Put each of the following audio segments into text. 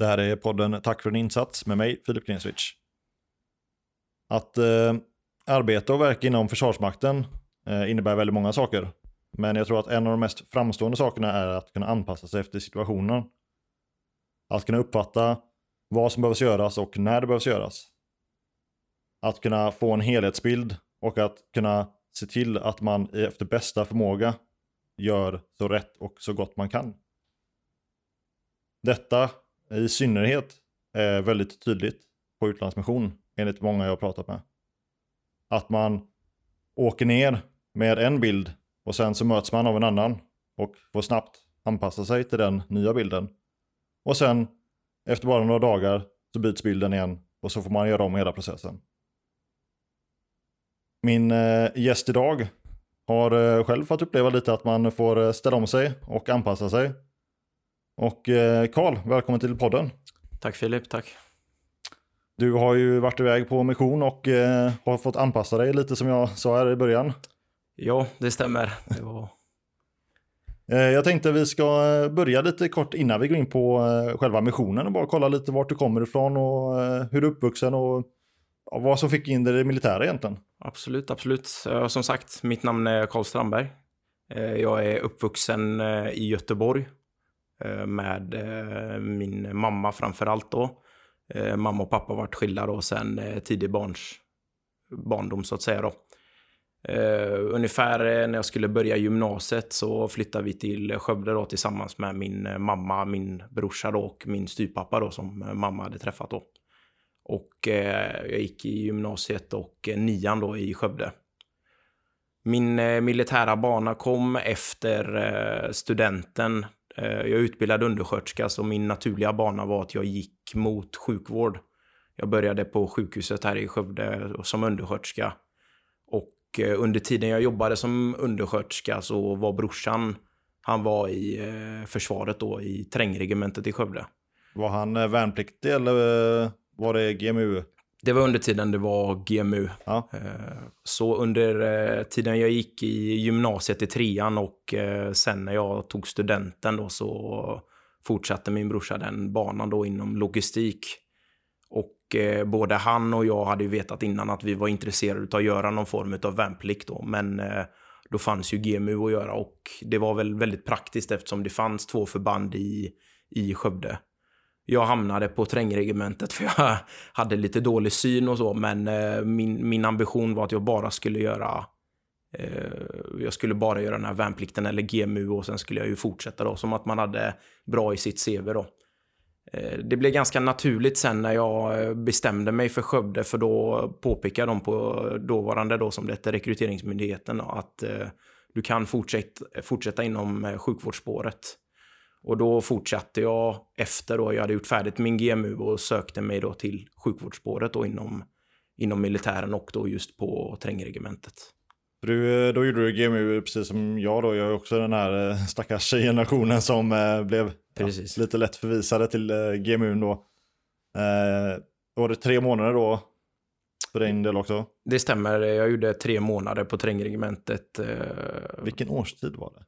Det här är podden Tack för din insats med mig, Filip Klinswitch. Att eh, arbeta och verka inom Försvarsmakten eh, innebär väldigt många saker. Men jag tror att en av de mest framstående sakerna är att kunna anpassa sig efter situationen. Att kunna uppfatta vad som behövs göras och när det behövs göras. Att kunna få en helhetsbild och att kunna se till att man efter bästa förmåga gör så rätt och så gott man kan. Detta i synnerhet är väldigt tydligt på utlandsmission enligt många jag har pratat med. Att man åker ner med en bild och sen så möts man av en annan och får snabbt anpassa sig till den nya bilden. Och sen efter bara några dagar så byts bilden igen och så får man göra om hela processen. Min eh, gäst idag har eh, själv fått uppleva lite att man får ställa om sig och anpassa sig. Och eh, Karl, välkommen till podden. Tack Filip, tack. Du har ju varit iväg på mission och eh, har fått anpassa dig lite som jag sa här i början. Ja, det stämmer. Det var... Eh, jag tänkte vi ska börja lite kort innan vi går in på själva missionen och bara kolla lite vart du kommer ifrån och hur du är uppvuxen och vad som fick in dig i det militära egentligen. Absolut, absolut. Som sagt, mitt namn är Karl Strandberg. Jag är uppvuxen i Göteborg Eh, med eh, min mamma framför allt då. Eh, mamma och pappa har varit skilda då sen tidig barns barndom så att säga då. Ungefär när jag skulle börja gymnasiet så flyttade vi till Skövde då tillsammans med min mamma, min brorsa då och min styvpappa då som mamma hade träffat då. Och jag gick i gymnasiet och nian då i Skövde. Min militära bana kom efter studenten. Eh, jag är utbildad undersköterska så min naturliga bana var att jag gick mot sjukvård. Jag började på sjukhuset här i Skövde som undersköterska. Och eh, under tiden jag jobbade som undersköterska så var brorsan, han var i eh, försvaret då i trängregementet i Skövde. Var han värnpliktig eller var det GMU? Det var under tiden det var GMU. Ja. Eh, Så under eh, tiden jag gick i gymnasiet i trean och eh, sen när jag tog studenten då så fortsatte min brorsa den banan då inom logistik. Och både han och jag hade ju vetat innan att vi var intresserade av att göra någon form av värnplikt då. Men då fanns ju GMU att göra och det var väl väldigt praktiskt eftersom det fanns två förband i, i Skövde. Jag hamnade på trängregementet för jag hade lite dålig syn och så, men eh, min, min ambition var att jag bara skulle göra eh, jag skulle bara göra den här värnplikten eller GMU och sen skulle jag ju fortsätta då, som att man hade bra i sitt CV då. Eh, det blev ganska naturligt sen när jag eh, bestämde mig för Skövde för då påpekade de på dåvarande då som det hette rekryteringsmyndigheten att du kan fortsätta, fortsätta inom sjukvårdsspåret. Och då fortsatte jag efter då jag hade gjort färdigt min GMU och sökte mig då till sjukvårdsspåret då inom, inom militären och då just på trängregementet. Du, eh, då gjorde du GMU precis som jag då. Jag är också den här eh, stackars generationen som eh, blev ja, lite lätt förvisade till GMU då. Eh, var det tre månader då för din del också? Det stämmer, jag gjorde tre månader på trängregementet. Vilken årstid var det?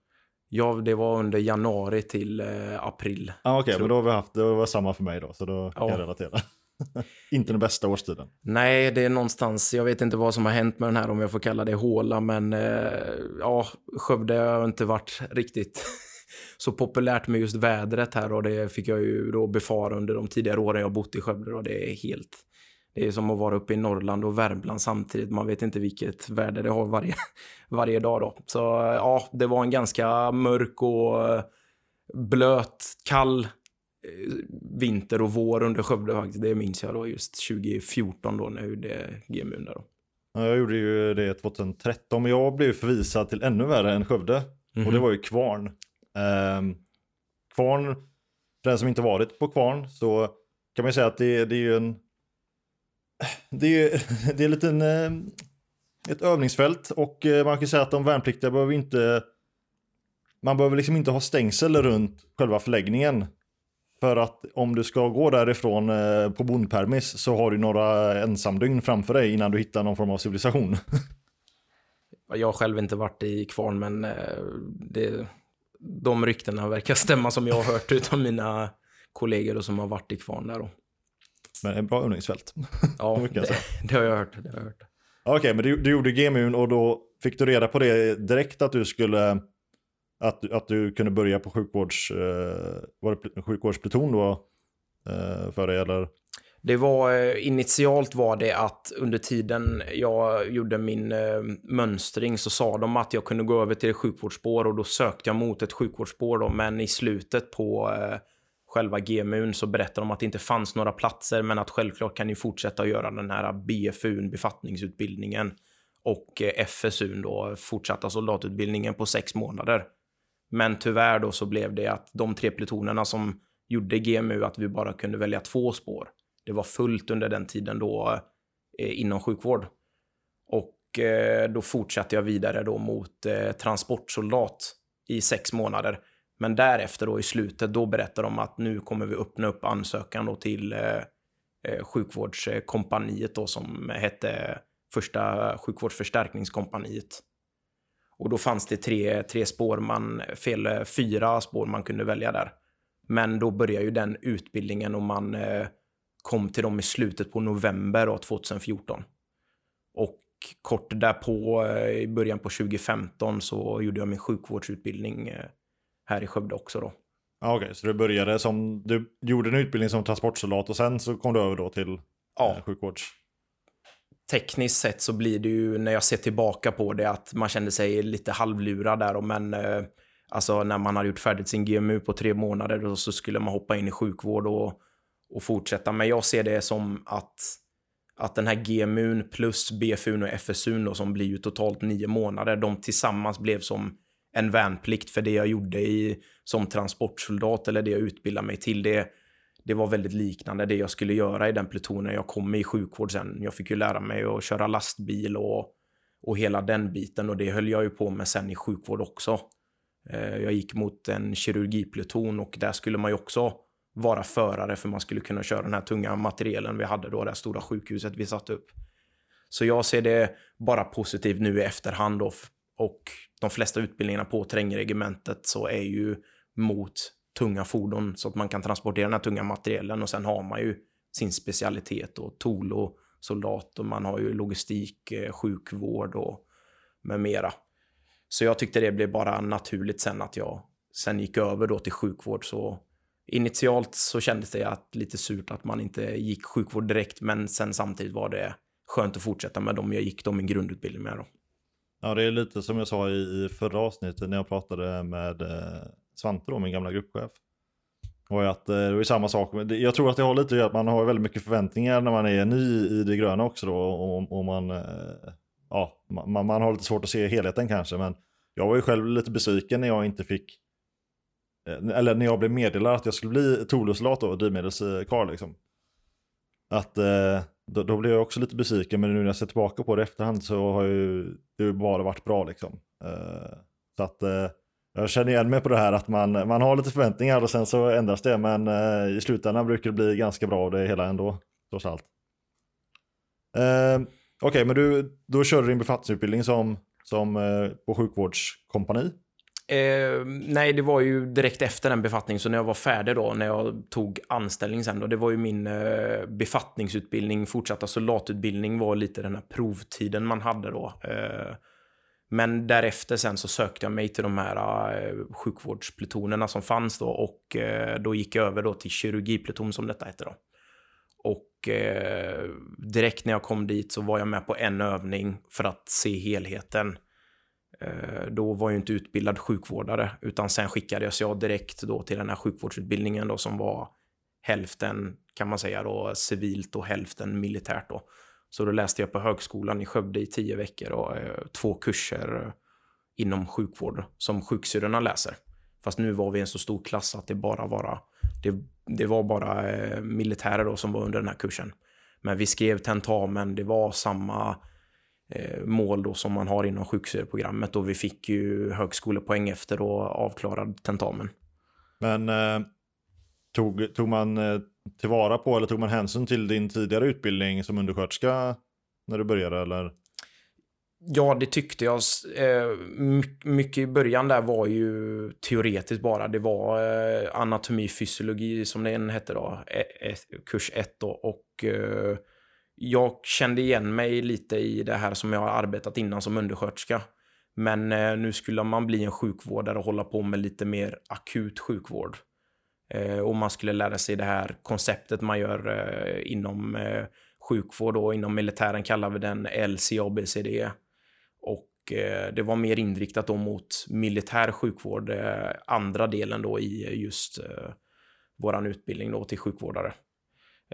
Ja, det var under januari till eh, april. Ah, Okej, Tror- men då har vi haft, det var samma för mig då, så då kan Ja. jag relatera. Inte den bästa årstiden. Nej, det är någonstans, jag vet inte vad som har hänt med den här om jag får kalla det håla, men eh, ja, Skövde har inte varit riktigt så populärt med just vädret här och det fick jag ju då befara under de tidigare åren jag bott i Skövde och det är helt det är som att vara uppe i Norrland och Värmland samtidigt. Man vet inte vilket väder det har varje, varje dag då. Så ja, det var en ganska mörk och eh, blöt, kall eh, vinter och vår under Skövde faktiskt. Det minns jag då just 2014 då när jag gjorde GMU där då. Ja, Jag gjorde ju det 2013, men jag blev förvisad till ännu värre än Skövde. Mhm. Och det var ju Kvarn. Ehm, Kvarn, för den som inte varit på Kvarn, så kan man ju säga att det, det är ju en det är, det är lite en, eh, ett övningsfält och eh, man kan säga att de värnpliktiga behöver inte man behöver liksom inte ha stängsel runt själva förläggningen. För att om du ska gå därifrån eh, på bondpermis så har du några ensamdygn framför dig innan du hittar någon form av civilisation. Jag har själv inte varit i Kvarn, men det, de ryktena verkar stämma som jag har hört utav mina kollegor som har varit i Kvarn där. Och men ett bra övningsfält. Ja, det, det, har jag hört. Det har jag hört. Okej, okay, men du, du gjorde GMUn och då fick du reda på det direkt att du skulle att, att du kunde börja på sjukvårds, eh, var det sjukvårdspluton då eh, för dig eller? Det var eh, initialt var det att under tiden jag gjorde min eh, mönstring så sa de att jag kunde gå över till sjukvårdsspår och då sökte jag mot ett sjukvårdsspår då, men i slutet på eh, själva GMUn så berättade de att det inte fanns några platser men att självklart kan ni fortsätta att göra den här BFUn, befattningsutbildningen och eh, FSU FSUn då, fortsatta soldatutbildningen på sex månader. Men tyvärr då så blev det att de tre plutonerna som gjorde GMU att vi bara kunde välja två spår. Det var fullt under den tiden då eh, inom sjukvård. Och eh, då fortsatte jag vidare då mot eh, transportsoldat i sex månader. Men därefter då i slutet, då berättar de att nu kommer vi öppna upp ansökan då till eh, eh sjukvårdskompaniet då som hette första sjukvårdsförstärkningskompaniet. Och då fanns det tre, tre spår, man, fel, eh, fyra spår man kunde välja där. Men då började ju den utbildningen och man eh, kom till dem i slutet på november då, 2014. Och kort därpå, eh, i början på 2015, så gjorde jag min sjukvårdsutbildning eh, här i Skövde också då. Okej, okay, så du började som, du gjorde en utbildning som transportsoldat och sen så kom du över då till ja. eh, sjukvårds? Tekniskt sett så blir det ju, när jag ser tillbaka på det, att man kände sig lite halvlurad där. Men eh, alltså när man hade gjort färdigt sin GMU på tre månader då, så skulle man hoppa in i sjukvård och, och fortsätta. Men jag ser det som att, att den här GMUn plus BFUn och FSUn då, som blir ju totalt nio månader, de tillsammans blev som en värnplikt för det jag gjorde i, som transportsoldat eller det jag utbildade mig till. Det, det var väldigt liknande det jag skulle göra i den plutonen jag kom i sjukvård sen. Jag fick ju lära mig att köra lastbil och, och hela den biten och det höll jag ju på med sen i sjukvård också. Eh, jag gick mot en kirurgipluton och där skulle man ju också vara förare för man skulle kunna köra den här tunga materielen vi hade då, det stora sjukhuset vi satte upp. Så jag ser det bara positivt nu i efterhand då, och de flesta utbildningarna på terrängregementet så är ju mot tunga fordon så att man kan transportera den här tunga materielen och sen har man ju sin specialitet och tool och soldat och man har ju logistik, eh, sjukvård och med mera. Så jag tyckte det blev bara naturligt sen att jag sen gick över då till sjukvård så initialt så kändes det att lite surt att man inte gick sjukvård direkt men sen samtidigt var det skönt att fortsätta med dem jag gick då min grundutbildning med då. Ja, det är lite som jag sa i, i förra avsnittet när jag pratade med eh, Svante, då, min gamla gruppchef. Och att eh, det är samma sak. Jag tror att det har lite att göra att man har väldigt mycket förväntningar när man är ny i det gröna också då. Och, och man, eh, ja, man, man har lite svårt att se helheten kanske. Men jag var ju själv lite besviken när jag inte fick eh, eller när jag blev meddelad att jag skulle bli Tolusoldat och drivmedelskarl liksom. Att eh, då, då blev jag också lite besviken, men nu när jag ser tillbaka på det i efterhand så har ju det bara varit bra liksom. Uh, så att uh, jag känner igen mig på det här att man, man har lite förväntningar och sen så ändras det, men uh, i slutändan brukar det bli ganska bra av det hela ändå, trots allt. Okej, okay, men du, då körde din befattningsutbildning som, som på sjukvårdskompani? Eh, nej, det var ju direkt efter den befattningen, så när jag var färdig då, när jag tog anställning sen då, det var ju min eh, befattningsutbildning, fortsatta soldatutbildning var lite den här provtiden man hade då. Eh, men därefter sen så sökte jag mig till de här eh, sjukvårdsplutonerna som fanns då och eh, då gick jag över då till kirurgipluton som detta hette då. Och eh, direkt när jag kom dit så var jag med på en övning för att se helheten. Eh, då var jag inte utbildad sjukvårdare, utan sen skickades jag direkt då till den här sjukvårdsutbildningen då som var hälften kan man säga då civilt och hälften militärt då. Så då läste jag på högskolan i Skövde i tio veckor och eh, två kurser eh, inom sjukvård som sjuksyrrorna läser. Fast nu var vi en så stor klass att det bara var, det, det var bara militärer då som var under den här kursen. Men vi skrev tentamen, det var samma mål då som man har inom sjuksyrprogrammet och vi fick ju högskolepoäng efter då avklarad tentamen. Men eh, tog, tog man eh, tillvara på eller tog man hänsyn till din tidigare utbildning som undersköterska när du började eller? Ja, det tyckte jag. Eh, mycket i början där var ju teoretiskt bara. Det var eh, anatomi, fysiologi som den hette då, kurs 1 då. Och eh, jag kände igen mig lite i det här som jag har arbetat innan som undersköterska. Men eh, nu skulle man bli en sjukvårdare och hålla på med lite mer akut sjukvård. Eh, och man skulle lära sig det här konceptet man gör eh, inom sjukvård och inom militären kallar vi den LCABCD. Och eh, det var mer inriktat då mot militär sjukvård, eh, andra delen då i just eh, våran utbildning då till sjukvårdare.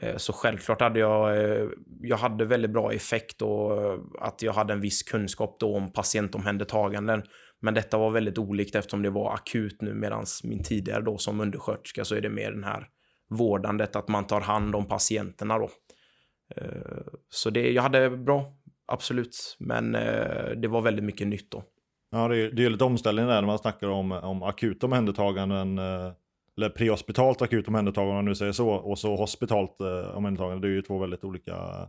Eh, så självklart hade jag, eh, jag hade väldigt bra effekt och eh, att jag hade en viss kunskap då om patientomhändertaganden. Men detta var väldigt olikt eftersom det var akut nu medan min tidigare då som undersköterska så är det mer den här vårdandet, att man tar hand om patienterna då. Så det, jag hade bra, absolut. Men det var väldigt mycket nytt då. Ja, det är, det är lite omställning där när man snackar om, om akuta omhändertaganden. Eller prehospitalt akut omhändertagande om man nu säger så. Och så hospitalt eh, omhändertagande. Det är ju två väldigt olika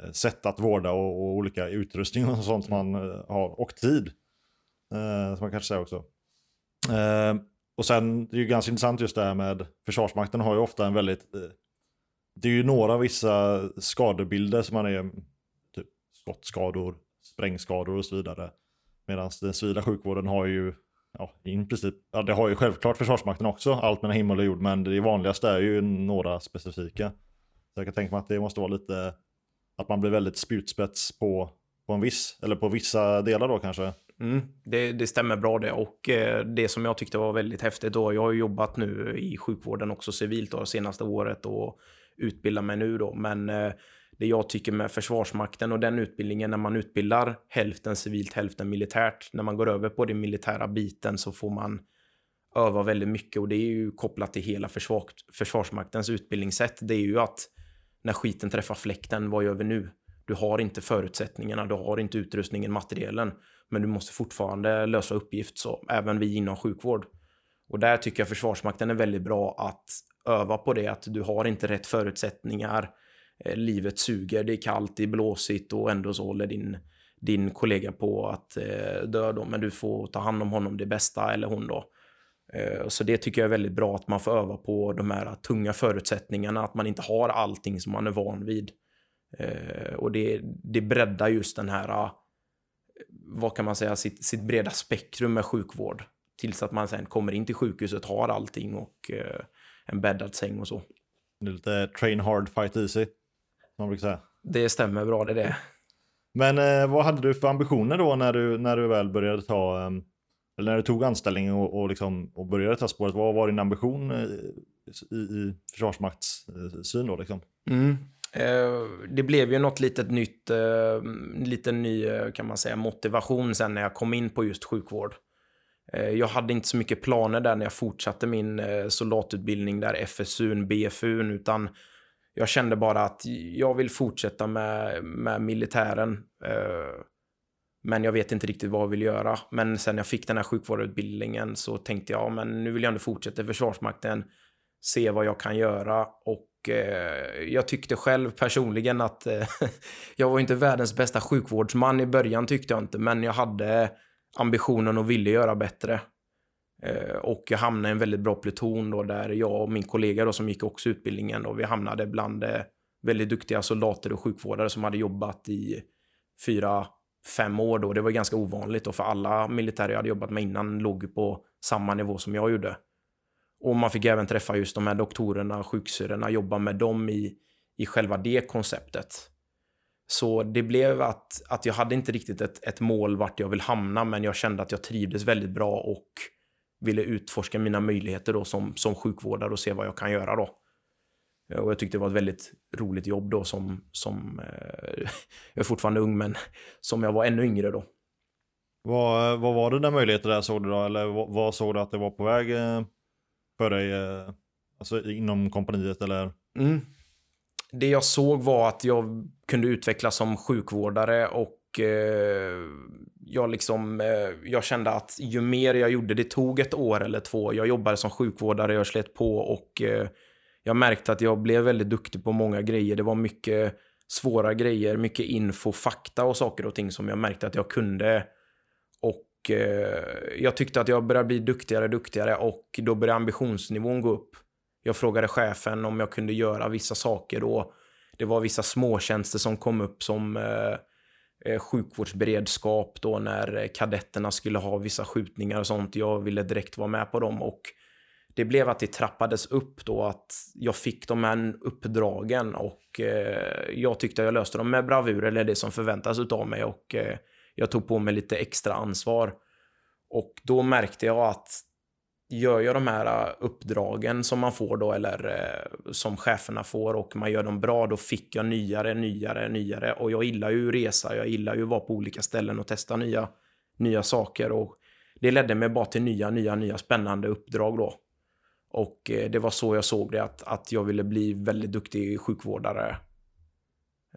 eh, sätt att vårda och, och, olika utrustning och sånt man eh, har. Och tid. Eh, som man kanske säger också. Eh, och sen det är ju ganska intressant just det här med Försvarsmakten har ju ofta en väldigt eh, det är ju några vissa skadebilder som man är typ skottskador, sprängskador och så vidare. Medan den civila sjukvården har ju, ja, i princip, ja, det har ju självklart Försvarsmakten också, allt mellan himmel och jord, men det vanligaste är ju några specifika. Så jag kan tänka mig att det måste vara lite, att man blir väldigt spjutspets på, på en viss, eller på vissa delar då kanske. Mm, det, det, stämmer bra det. Och eh, det som jag tyckte var väldigt häftigt då, jag har jobbat nu i sjukvården också civilt då, senaste året och utbildar mig nu då, men eh, det jag tycker med Försvarsmakten och den utbildningen när man utbildar hälften civilt, hälften militärt. När man går över på den militära biten så får man öva väldigt mycket och det är ju kopplat till hela försvar, Försvarsmaktens utbildningssätt. Det är ju att när skiten träffar fläkten, vad gör vi nu? Du har inte förutsättningarna, du har inte utrustningen, materielen. men du måste fortfarande lösa uppgift, så även vi inom sjukvård. Och där tycker jag Försvarsmakten är väldigt bra att öva på det, att du har inte rätt förutsättningar, Eh, livet suger, det är kallt, det är blåsigt och ändå så håller din, din kollega på att eh, dö då, men du får ta hand om honom det bästa, eller hon då. Eh, så det tycker jag är väldigt bra att man får öva på de här tunga förutsättningarna, att man inte har allting som man är van vid. Eh, och det, det breddar just den här, eh, vad kan man säga, sitt, sitt breda spektrum med sjukvård. Tills att man sen kommer in till sjukhuset, har allting och eh, en bäddad säng och så. Det är lite train hard, fight easy man brukar säga. Det stämmer bra det det. Men eh, vad hade du för ambitioner då när du, när du väl började ta, eh, eller när du tog anställning och, och, liksom, och började ta spåret? Vad var din ambition eh, i, i försvarsmaktssyn då liksom? Mm. Eh, det blev ju något litet nytt, eh, lite ny eh, kan man säga motivation sen när jag kom in på just sjukvård. Eh, jag hade inte så mycket planer där när jag fortsatte min eh, soldatutbildning där, FSU, BFU, utan jag kände bara att jag vill fortsätta med, med militären. Eh, men jag vet inte riktigt vad jag vill göra. Men sen jag fick den här sjukvårdsutbildningen så tänkte jag, men nu vill jag ändå fortsätta i Försvarsmakten, se vad jag kan göra. Och eh, jag tyckte själv personligen att eh, jag var inte världens bästa sjukvårdsman i början tyckte jag inte, men jag hade ambitionen och ville göra bättre. Eh, och jag hamnade i en väldigt bra pluton då, där jag och min kollega då, som gick också utbildningen och vi hamnade bland eh, väldigt duktiga soldater och sjukvårdare som hade jobbat i fyra, fem år då. Det var ganska ovanligt och för alla militärer jag hade jobbat med innan låg på samma nivå som jag gjorde. Och man fick även träffa just de här doktorerna, sjuksyrrorna, jobba med dem i, i själva det konceptet. Så det blev att, att jag hade inte riktigt ett, ett mål vart jag vill hamna, men jag kände att jag trivdes väldigt bra och ville utforska mina möjligheter då som, som sjukvårdare och se vad jag kan göra då. Eh, och jag tyckte det var ett väldigt roligt jobb då som, som eh, jag är fortfarande ung men som jag var ännu yngre då. Vad, vad var det där möjligheter där såg du då? Eller vad, vad såg du att det var på väg eh, för dig? Eh, alltså inom kompaniet eller? Mm. det jag såg var att jag kunde utvecklas som sjukvårdare och eh, jag, liksom, eh, jag kände att ju mer jag gjorde, det tog ett år eller två, jag jobbade som sjukvårdare, jag slet på och eh, jag märkte att jag blev väldigt duktig på många grejer. Det var mycket svåra grejer, mycket info, fakta och saker och ting som jag märkte att jag kunde. Och eh, jag tyckte att jag började bli duktigare och duktigare och då började ambitionsnivån gå upp. Jag frågade chefen om jag kunde göra vissa saker då. Det var vissa småtjänster som kom upp som eh Eh, sjukvårdsberedskap då när eh, kadetterna skulle ha vissa skjutningar och sånt. Jag ville direkt vara med på dem och det blev att det trappades upp då att jag fick de här uppdragen och eh, jag tyckte jag löste dem med bravur eller det som förväntas av mig och jag tog på mig lite extra ansvar. Och då märkte jag att gör jag de här äh, uppdragen som man får då eller eh, som cheferna får och man gör dem bra, då fick jag nyare, nyare, nyare och jag gillar ju resa, jag gillar ju att vara på olika ställen och testa nya, nya saker och det ledde mig bara till nya, nya, nya spännande uppdrag då. Och eh, det var så jag såg det, att, att jag ville bli väldigt duktig sjukvårdare.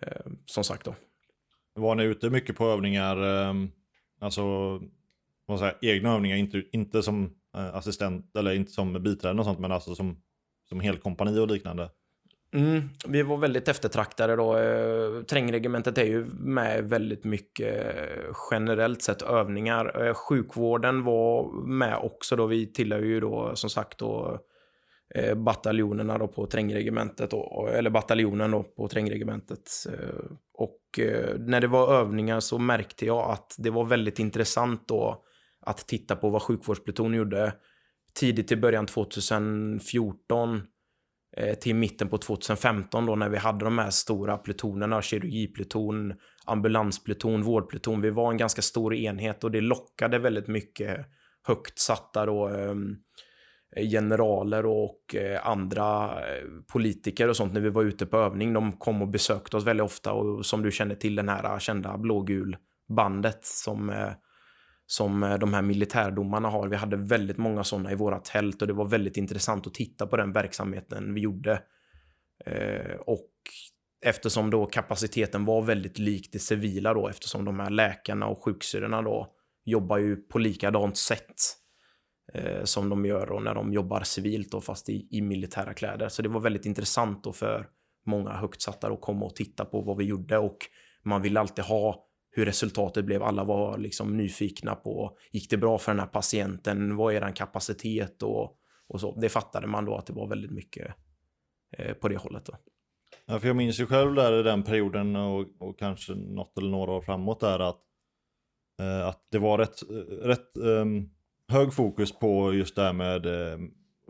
Eh, som sagt då. Var ni ute mycket på övningar, eh, alltså vad säger, egna övningar, inte, inte som Eh, assistent eller inte som biträden och sånt, men alltså som, som helkompani och liknande? Mm, vi var väldigt eftertraktade då. Eh, trängregementet är ju med väldigt mycket eh, generellt sett övningar. Sjukvården var med också då. Vi tillhör ju då som sagt då bataljonerna då på trängregementet, då, eller bataljonen då på trängregementet. Och när det var övningar så märkte jag att det var väldigt intressant då att titta på vad sjukvårdspluton gjorde. Tidigt i början 2014 eh, till mitten på 2015 då när vi hade de här stora plutonerna, kirurgipluton, ambulanspluton, vårdpluton. Vi var en ganska stor enhet och det lockade väldigt mycket högt satta då, ehm, generaler och eh, andra eh, politiker och sånt när vi var ute på övning. De kom och besökte oss väldigt ofta och som du känner till den här kända blågul bandet som eh, som eh, de här militärdomarna har. Vi hade väldigt många sådana i våra tält och det var väldigt intressant att titta på den verksamheten vi gjorde. Eh, och eftersom då kapaciteten var väldigt lik det civila då, eftersom de här läkarna och sjuksyrrorna då jobbar ju på likadant sätt eh, som de gör då när de jobbar civilt då, fast i, i militära kläder. Så det var väldigt intressant då för många högt satta att komma och titta på vad vi gjorde och man vill alltid ha hur resultatet blev. Alla var liksom nyfikna på, gick det bra för den här patienten? Vad är den kapacitet? Och, och så. Det fattade man då att det var väldigt mycket eh, på det hållet. Då. Ja, för jag minns ju själv där i den perioden och, och kanske något eller några år framåt där att, eh, att det var rätt, eh, rätt eh, hög fokus på just det här med eh,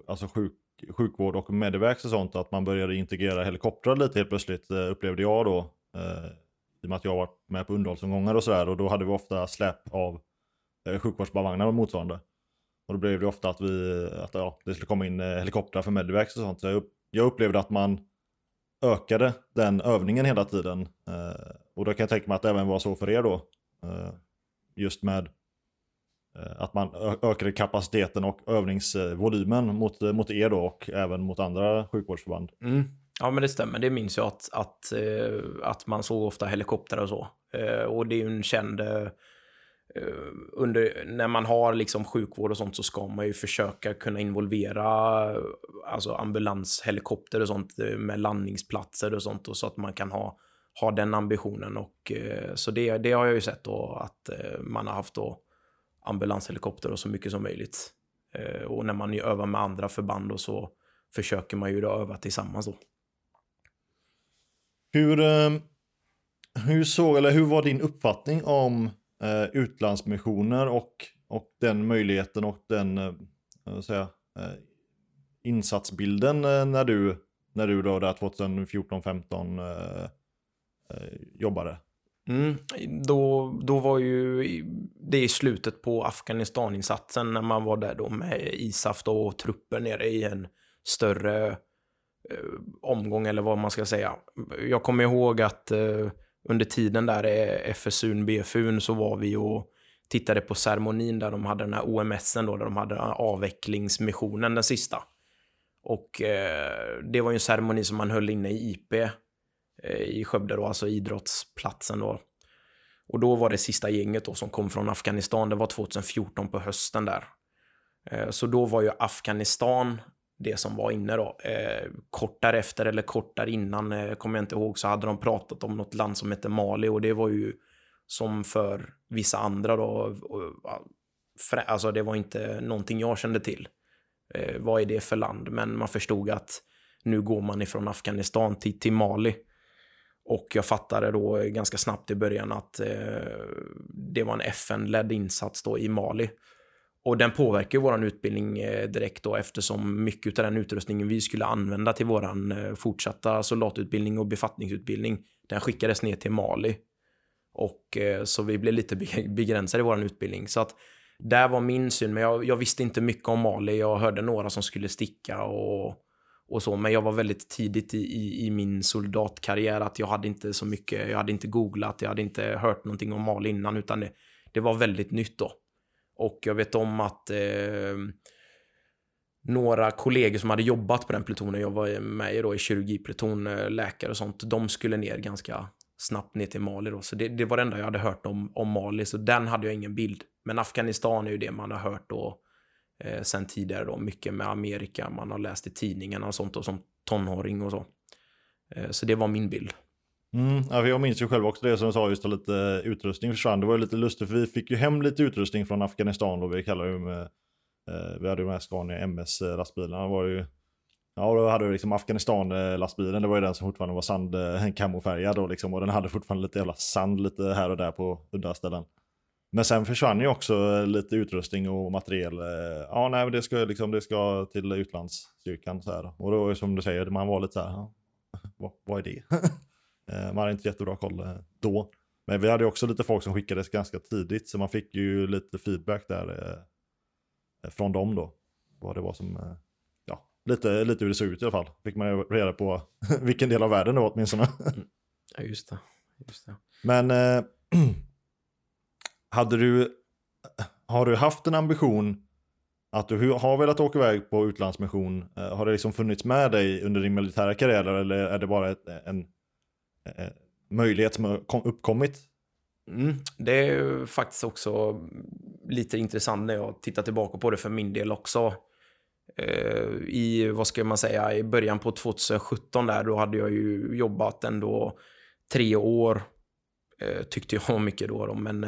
alltså sjuk, sjukvård och medivacs och sånt. Att man började integrera helikoptrar lite helt plötsligt eh, upplevde jag då. Eh, i och med att jag har varit med på underhållsomgångar och sådär och då hade vi ofta släp av eh, sjukvårdsbarnvagnar och motsvarande. Och då blev det ofta att, vi, att ja, det skulle komma in eh, helikoptrar för Medivacs och sånt. Så jag, jag upplevde att man ökade den övningen hela tiden. Eh, och då kan jag tänka mig att det även var så för er då. Eh, just med eh, att man ökade kapaciteten och övningsvolymen mot, mot er då och även mot andra sjukvårdsförband. Mm. Ja, men det stämmer. Det minns jag att, att, eh, att man såg ofta helikoptrar och så. Eh, och det är ju en känd... Eh, under, när man har liksom sjukvård och sånt så ska man ju försöka kunna involvera alltså ambulanshelikopter och sånt med landningsplatser och sånt och så att man kan ha, ha den ambitionen. Och, så det, det har jag ju sett då att man har haft då ambulanshelikopter och så mycket som möjligt. Och när man övar med andra förband och så försöker man ju då öva tillsammans då. Hur, ehm, hur, såg, eller hur var din uppfattning om eh, utlandsmissioner och, och den möjligheten och den eh, säga, eh, insatsbilden eh, när du, när du då där 2014-15 eh, eh, jobbade? Mm, då, då var ju det i slutet på Afghanistaninsatsen när man var där då med ISAF då och trupper nere i en större Eh, Eh, omgång eller vad man ska säga. Jag kommer ihåg att eh, under tiden där FSUn, BFUn så var vi och tittade på ceremonin där de hade den här OMSen då, där de hade den avvecklingsmissionen, den sista. Och eh, det var ju en ceremoni som man höll inne i IP eh, i Skövde då, alltså idrottsplatsen då. Och då var det sista gänget då som kom från Afghanistan, det var 2014 på hösten där. Eh, så då var ju Afghanistan det som var inne då. Eh, kort därefter eller kort där innan, eh, kommer jag inte ihåg, så hade de pratat om något land som hette Mali och det var ju som för vissa andra då, och, för, alltså det var inte någonting jag kände till. Eh, vad är det för land? Men man förstod att nu går man ifrån Afghanistan till, till Mali. Och jag fattade då ganska snabbt i början att eh, det var en FN-ledd insats då i Mali. Och den påverkar vår utbildning eh, direkt då eftersom mycket av den utrustningen vi skulle använda till vår eh, fortsatta soldatutbildning och befattningsutbildning, den skickades ner till Mali. Och eh, så vi blev lite begränsade i vår utbildning. Så att där var min syn, men jag, jag, visste inte mycket om Mali. Jag hörde några som skulle sticka och, och så, men jag var väldigt tidigt i, i, i, min soldatkarriär att jag hade inte så mycket, jag hade inte googlat, jag hade inte hört någonting om Mali innan, utan det, det var väldigt nytt då. Och jag vet om att eh, några kollegor som hade jobbat på den plutonen, jag var med i då i kirurgipluton, eh, läkare och sånt, de skulle ner ganska snabbt ner till Mali då. Så det, det, var det enda jag hade hört om, om Mali, så den hade jag ingen bild. Men Afghanistan är ju det man har hört då eh, sen tidigare då, mycket med Amerika, man har läst i tidningarna och sånt och som tonåring och så. Eh, så det var min bild. Mm, ja, jag minns ju själv också det som jag sa, just att lite utrustning försvann. Det var ju lite lustigt för vi fick ju hem lite utrustning från Afghanistan då. vi kallar ju, med, eh, vi hade ju de här Scania MS-lastbilarna var ju Ja, då hade vi liksom Afghanistan-lastbilen, det var ju den som fortfarande var sandkamofärgad eh, då liksom, och den hade fortfarande lite jävla sand lite här och där på udda ställen. Men sen försvann ju också eh, lite utrustning och materiel. Eh, ja, nej, det ska, liksom, det ska till utlandsstyrkan så här. Och då som du säger, man var lite så här, ja, vad, vad är det? Eh, man hade inte jättebra koll eh, då. Men vi hade också lite folk som skickades ganska tidigt, så man fick ju lite feedback där eh, från dem då. Vad det var som, ja, lite, lite hur det såg ut i alla fall. Fick man ju reda på vilken del av världen det var åtminstone. Mm. Ja, just det. Just det. Men eh, hade du, har du haft en ambition att du har velat åka iväg på utlandsmission? Har det liksom funnits med dig under din militära karriär eller är det bara en Eh, möjlighet som har uppkommit. Mm, det är faktiskt också lite intressant när jag tittar tillbaka på det för min del också. Eh, I, vad ska man säga, i början på 2017 där, då hade jag ju jobbat ändå tre år. Eh, tyckte jag var mycket då, då men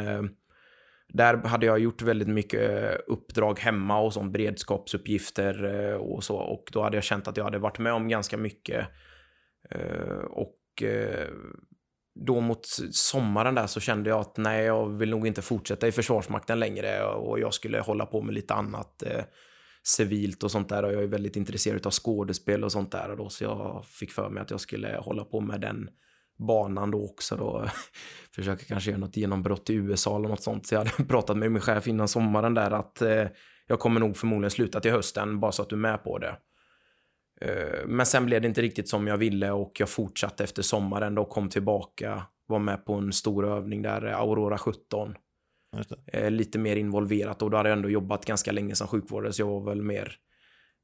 där hade jag gjort väldigt mycket uppdrag hemma och sånt, beredskapsuppgifter och så. Och då hade jag känt att jag hade varit med om ganska mycket. Och och Eh, då mot sommaren där så kände jag att nej, jag vill nog inte fortsätta i Försvarsmakten längre. Och jag skulle hålla på med lite annat eh, civilt och sånt där. Och jag är väldigt intresserad av skådespel och sånt där. Och då så jag fick för mig att jag skulle hålla på med den banan då också då. Försöka kanske göra något genombrott i USA eller något sånt. Så jag hade pratat med min chef innan sommaren där att eh, jag kommer nog förmodligen sluta till hösten bara så att du är med på det. Eh, men sen blev det inte riktigt som jag ville och jag fortsatte efter sommaren och kom tillbaka. Var med på en stor övning där, Aurora 17. Eh, lite mer involverat och då hade jag ändå jobbat ganska länge som sjukvårdare så jag var väl mer,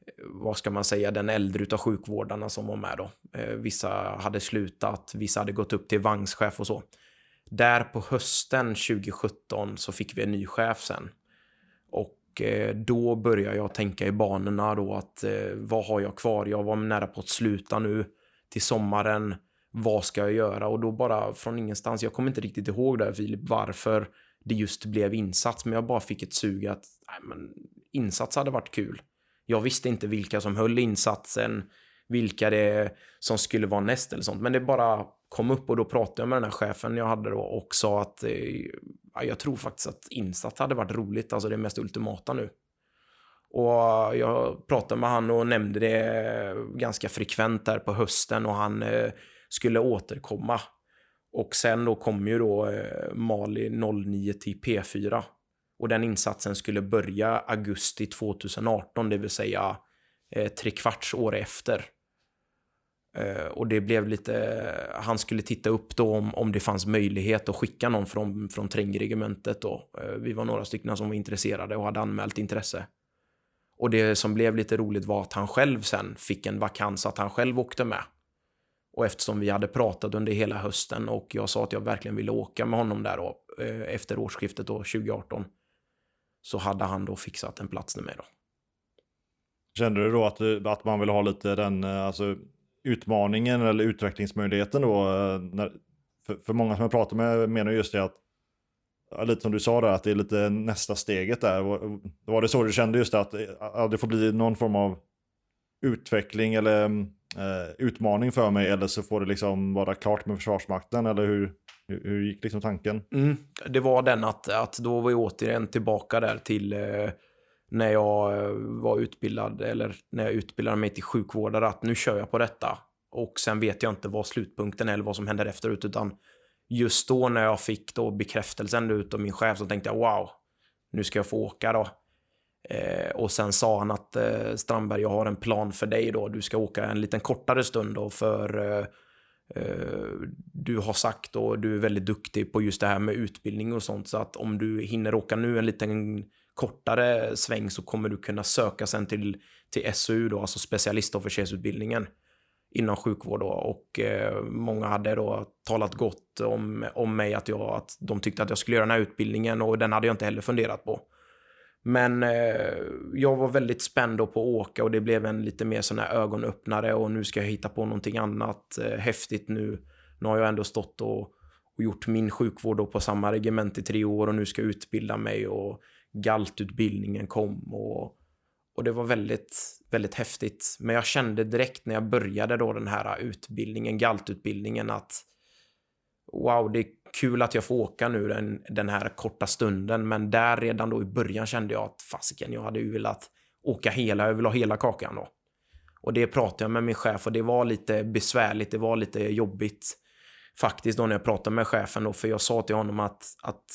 eh, vad ska man säga, den äldre utav sjukvårdarna som var med då. Vissa hade slutat, vissa hade gått upp till vagnschef och så. Där på hösten 2017 så fick vi en ny chef sen. Och då börjar jag tänka i banorna då att eh, vad har jag kvar? Jag var nära på att sluta nu till sommaren. Vad ska jag göra? Och då bara från ingenstans, jag kommer inte riktigt ihåg där Filip, varför det just blev insats, men jag bara fick ett sug att nej, men, insats hade varit kul. Jag visste inte vilka som höll insatsen, vilka det som skulle vara näst eller sånt, men det bara kom upp och då pratade jag med den här chefen jag hade då och sa att eh, jag tror faktiskt att insats hade varit roligt, alltså det mest ultimata nu. Och jag pratade med han och nämnde det ganska frekvent där på hösten och han eh, skulle återkomma. Och sen då kom ju då eh, Mali 09 till P4. Och den insatsen skulle börja augusti 2018, det vill säga eh, tre kvarts år efter. Eh, och det blev lite, han skulle titta upp då om, om det fanns möjlighet att skicka någon från, från trängregementet då. Eh, vi var några stycken som var intresserade och hade anmält intresse. Och det som blev lite roligt var att han själv sen fick en vakans att han själv åkte med. Och eftersom vi hade pratat under hela hösten och jag sa att jag verkligen ville åka med honom där då, eh, efter årsskiftet då, 2018, så hade han då fixat en plats till mig då. Kände du då att, att man vill ha lite den alltså, utmaningen eller utvecklingsmöjligheten då? Eh, när, för, för många som jag pratar med menar just det att, lite som du sa där, att det är lite nästa steget där. Var, var det så du kände just det, att, eh, att det får bli någon form av utveckling eller eh, utmaning för mig eller så får det liksom vara klart med Försvarsmakten eller hur, hur, hur gick liksom tanken? Mm, det var den att, att då var vi återigen tillbaka där till eh, när jag eh, var utbildad eller när jag utbildade mig till sjukvårdare att nu kör jag på detta och sen vet jag inte vad slutpunkten är eller vad som händer efteråt utan just då när jag fick då bekräftelsen utav min chef så tänkte jag wow, nu ska jag få åka då. Eh, och sen sa han att eh, Strandberg, jag har en plan för dig då. Du ska åka en liten kortare stund då för eh, eh du har sagt och du är väldigt duktig på just det här med utbildning och sånt. Så att om du hinner åka nu en liten kortare sväng så kommer du kunna söka sen till, till SU då, alltså specialistofficersutbildningen inom sjukvård då. Och eh, många hade då talat gott om, om mig, att, jag, att de tyckte att jag skulle göra den här utbildningen och den hade jag inte heller funderat på. Men eh, jag var väldigt spänd på att åka och det blev en lite mer sån här ögonöppnare och nu ska jag hitta på någonting annat eh, häftigt nu. Nu har jag ändå stått och, och gjort min sjukvård på samma regement i tre år och nu ska jag utbilda mig och galtutbildningen kom och, och det var väldigt, väldigt häftigt. Men jag kände direkt när jag började då den här utbildningen, galtutbildningen att wow, det är kul att jag får åka nu den, den här korta stunden, men där redan då i början kände jag att fasiken, jag hade ju velat åka hela, jag vill ha hela kakan då. Och det pratade jag med min chef och det var lite besvärligt, det var lite jobbigt faktiskt då när jag pratade med chefen då, för jag sa till honom att, att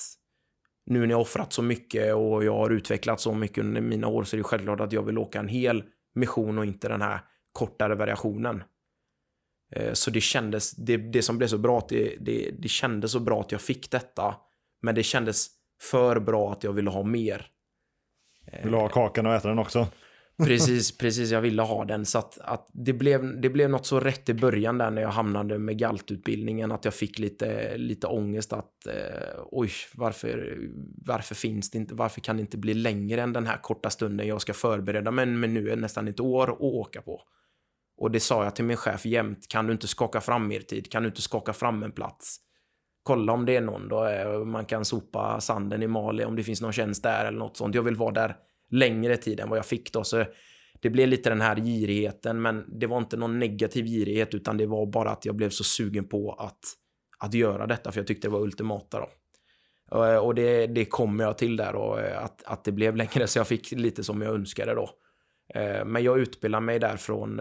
nu när jag offrat så mycket och jag har utvecklat så mycket under mina år så är det självklart att jag vill åka en hel mission och inte den här kortare variationen. Eh, så det kändes, det, det som blev så bra, det, det, det kändes så bra att jag fick detta. Men det kändes för bra att jag ville ha mer. Vill du ha kakan och äta den också? Precis, precis. Jag ville ha den. Så att, att det, blev, det blev något så rätt i början där när jag hamnade med galtutbildningen att jag fick lite, lite ångest att eh, oj, varför, varför finns det inte, varför kan det inte bli längre än den här korta stunden jag ska förbereda mig men nu är nästan ett år att åka på. Och det sa jag till min chef jämt. Kan du inte skaka fram mer tid? Kan du inte skaka fram en plats? Kolla om det är någon då. Eh, man kan sopa sanden i Mali om det finns någon tjänst där eller något sånt. Jag vill vara där längre tid än vad jag fick då. Så det blev lite den här girigheten, men det var inte någon negativ girighet utan det var bara att jag blev så sugen på att, att göra detta för jag tyckte det var ultimata då. Eh, och det, det kom jag till där och eh, att, att det blev längre så jag fick lite som jag önskade då. Eh, men jag utbildade mig där från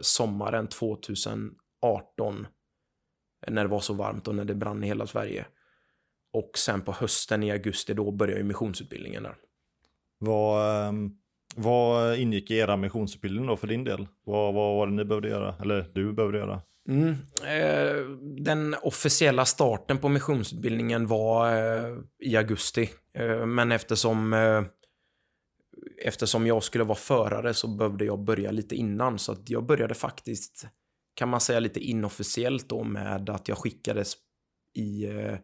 sommaren 2018 när det var så varmt och när det brann i hela Sverige. Och sen på hösten i augusti då började missionsutbildningen där. Vad, ehm, vad ingick i era missionsutbildning då för din del? Vad, vad var det ni behövde göra? Eller du behövde göra? Mm. Eh, den officiella starten på missionsutbildningen var eh, i augusti. Eh, men eftersom eh, eftersom jag skulle vara förare så behövde jag börja lite innan. Så att jag började faktiskt, kan man säga lite inofficiellt då med att jag skickades i eh,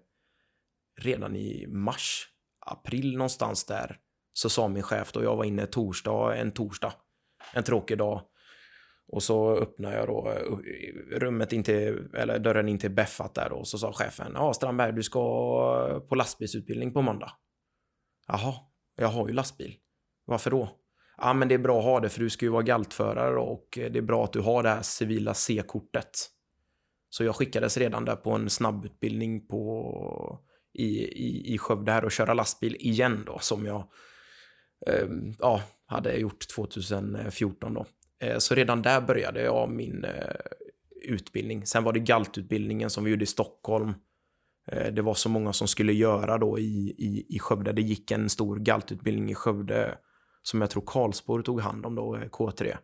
redan i mars, april någonstans där. Så sa min chef då, jag var inne torsdag, en torsdag, en tråkig dag. Och så öppnade jag då eh, rummet in till, eller dörren in till Beffat där och så sa chefen, ja Strandberg du ska eh, på lastbilsutbildning på måndag. Jaha, jag har ju lastbil. Varför då? Ja, men det är bra att ha det för du ska ju vara galtförare och eh, det är bra att du har det här civila C-kortet. Så jag skickades redan där på en snabbutbildning på, i, i, i Skövde här och köra lastbil igen då som jag Ehm, ja, hade gjort 2014 då. Eh, så redan där började jag min eh, utbildning. Sen var det galtutbildningen som vi gjorde i Stockholm. Eh, det var så många som skulle göra då i, i, i Skövde. Det gick en stor galtutbildning i Skövde som jag tror Karlsborg tog hand om då, K3.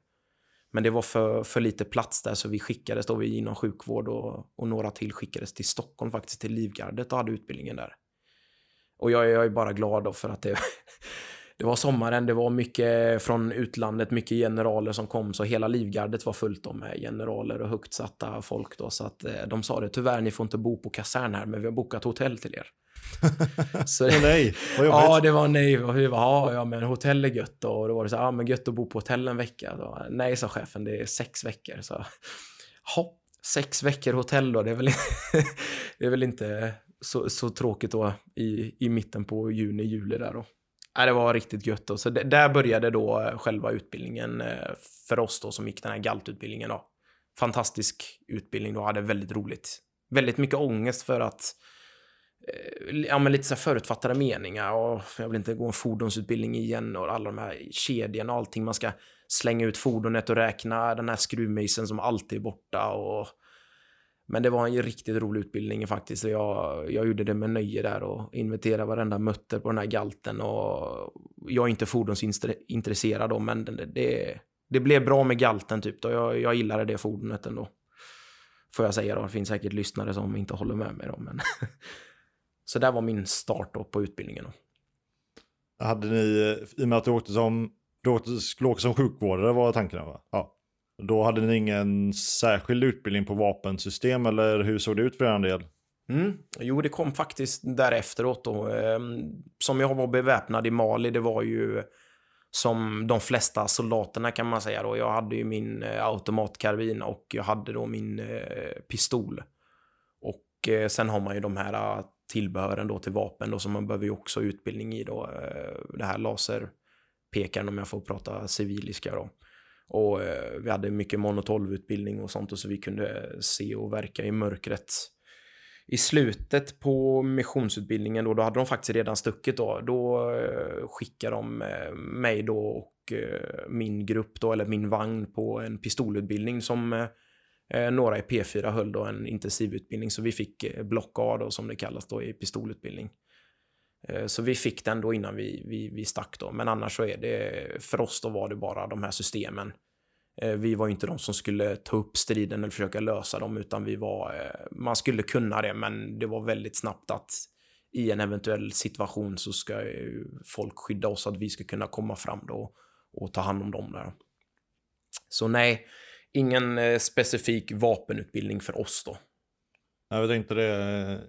Men det var för, för lite plats där så vi skickades då vi inom sjukvård och, och några till skickades till Stockholm faktiskt till Livgardet och hade utbildningen där. Och jag, jag är bara glad då för att det, det var sommaren, det var mycket från utlandet, mycket generaler som kom, så hela livgardet var fullt med generaler och högt satta folk då, så att eh, de sa det, tyvärr, ni får inte bo på kasern här, men vi har bokat hotell till er. så, oh, nej, vad jobbigt. Ja, det var nej. Och vi bara, ja, men hotell är gött då. Och då var det så ja, men gött att bo på hotell en vecka. Då, nej, sa chefen, det är sex veckor. Så, hopp, sex veckor hotell då, det är väl, det är väl inte så, så tråkigt då i, i mitten på juni, juli där då. Ja, det var riktigt gött då. Så där började då eh, själva utbildningen eh, för oss då som gick den här galtutbildningen då. Fantastisk utbildning då, hade väldigt roligt. Väldigt mycket ångest för att eh, ja, men lite så förutfattade meningar och jag vill inte gå en fordonsutbildning igen och alla de här kedjorna och allting. Man ska slänga ut fordonet och räkna den här skruvmejseln som alltid är borta och men det var en riktigt rolig utbildning faktiskt. Jag, jag gjorde det med nöje där och inventerade varenda mutter på den här galten. Och jag är inte fordonsintresserad då, men det, det, det blev bra med galten typ. Då. Jag, jag gillade det fordonet ändå. Får jag säga då. Det finns säkert lyssnare som inte håller med mig då. Men Så där var min start då på utbildningen. Då. Hade ni, i och med att du åkte som, du åkte, skulle åka som sjukvårdare var tanken va? Ja. Då hade ni ingen särskild utbildning på vapensystem eller hur såg det ut för er del? Mm. Jo, det kom faktiskt därefteråt då. Ehm, som jag var beväpnad i Mali, det var ju som de flesta soldaterna kan man säga då. Jag hade ju min eh, automatkarbin och jag hade då min eh, pistol. Och eh, sen har man ju de här tillbehören då till vapen då som man behöver ju också utbildning i då. Det här laserpekaren om jag får prata civiliska då. Och eh, vi hade mycket monotolvutbildning och sånt och så vi kunde eh, se och verka i mörkret. I slutet på missionsutbildningen då, då hade de faktiskt redan stuckit då. Då eh, skickade de eh, mig då och eh, min grupp då, eller min vagn på en pistolutbildning som eh, eh några i P4 höll då en intensivutbildning. Så vi fick eh, block A då som det kallas då i pistolutbildning. Eh, så vi fick den då innan vi, vi, vi stack då. Men annars så är det, för oss då var det bara de här systemen. Eh, vi var inte de som skulle ta upp striden eller försöka lösa dem, utan vi var, eh, man skulle kunna det, men det var väldigt snabbt att i en eventuell situation så ska folk skydda oss, att vi ska kunna komma fram då och ta hand om dem där. Så nej, ingen specifik vapenutbildning för oss då. Jag tänkte det,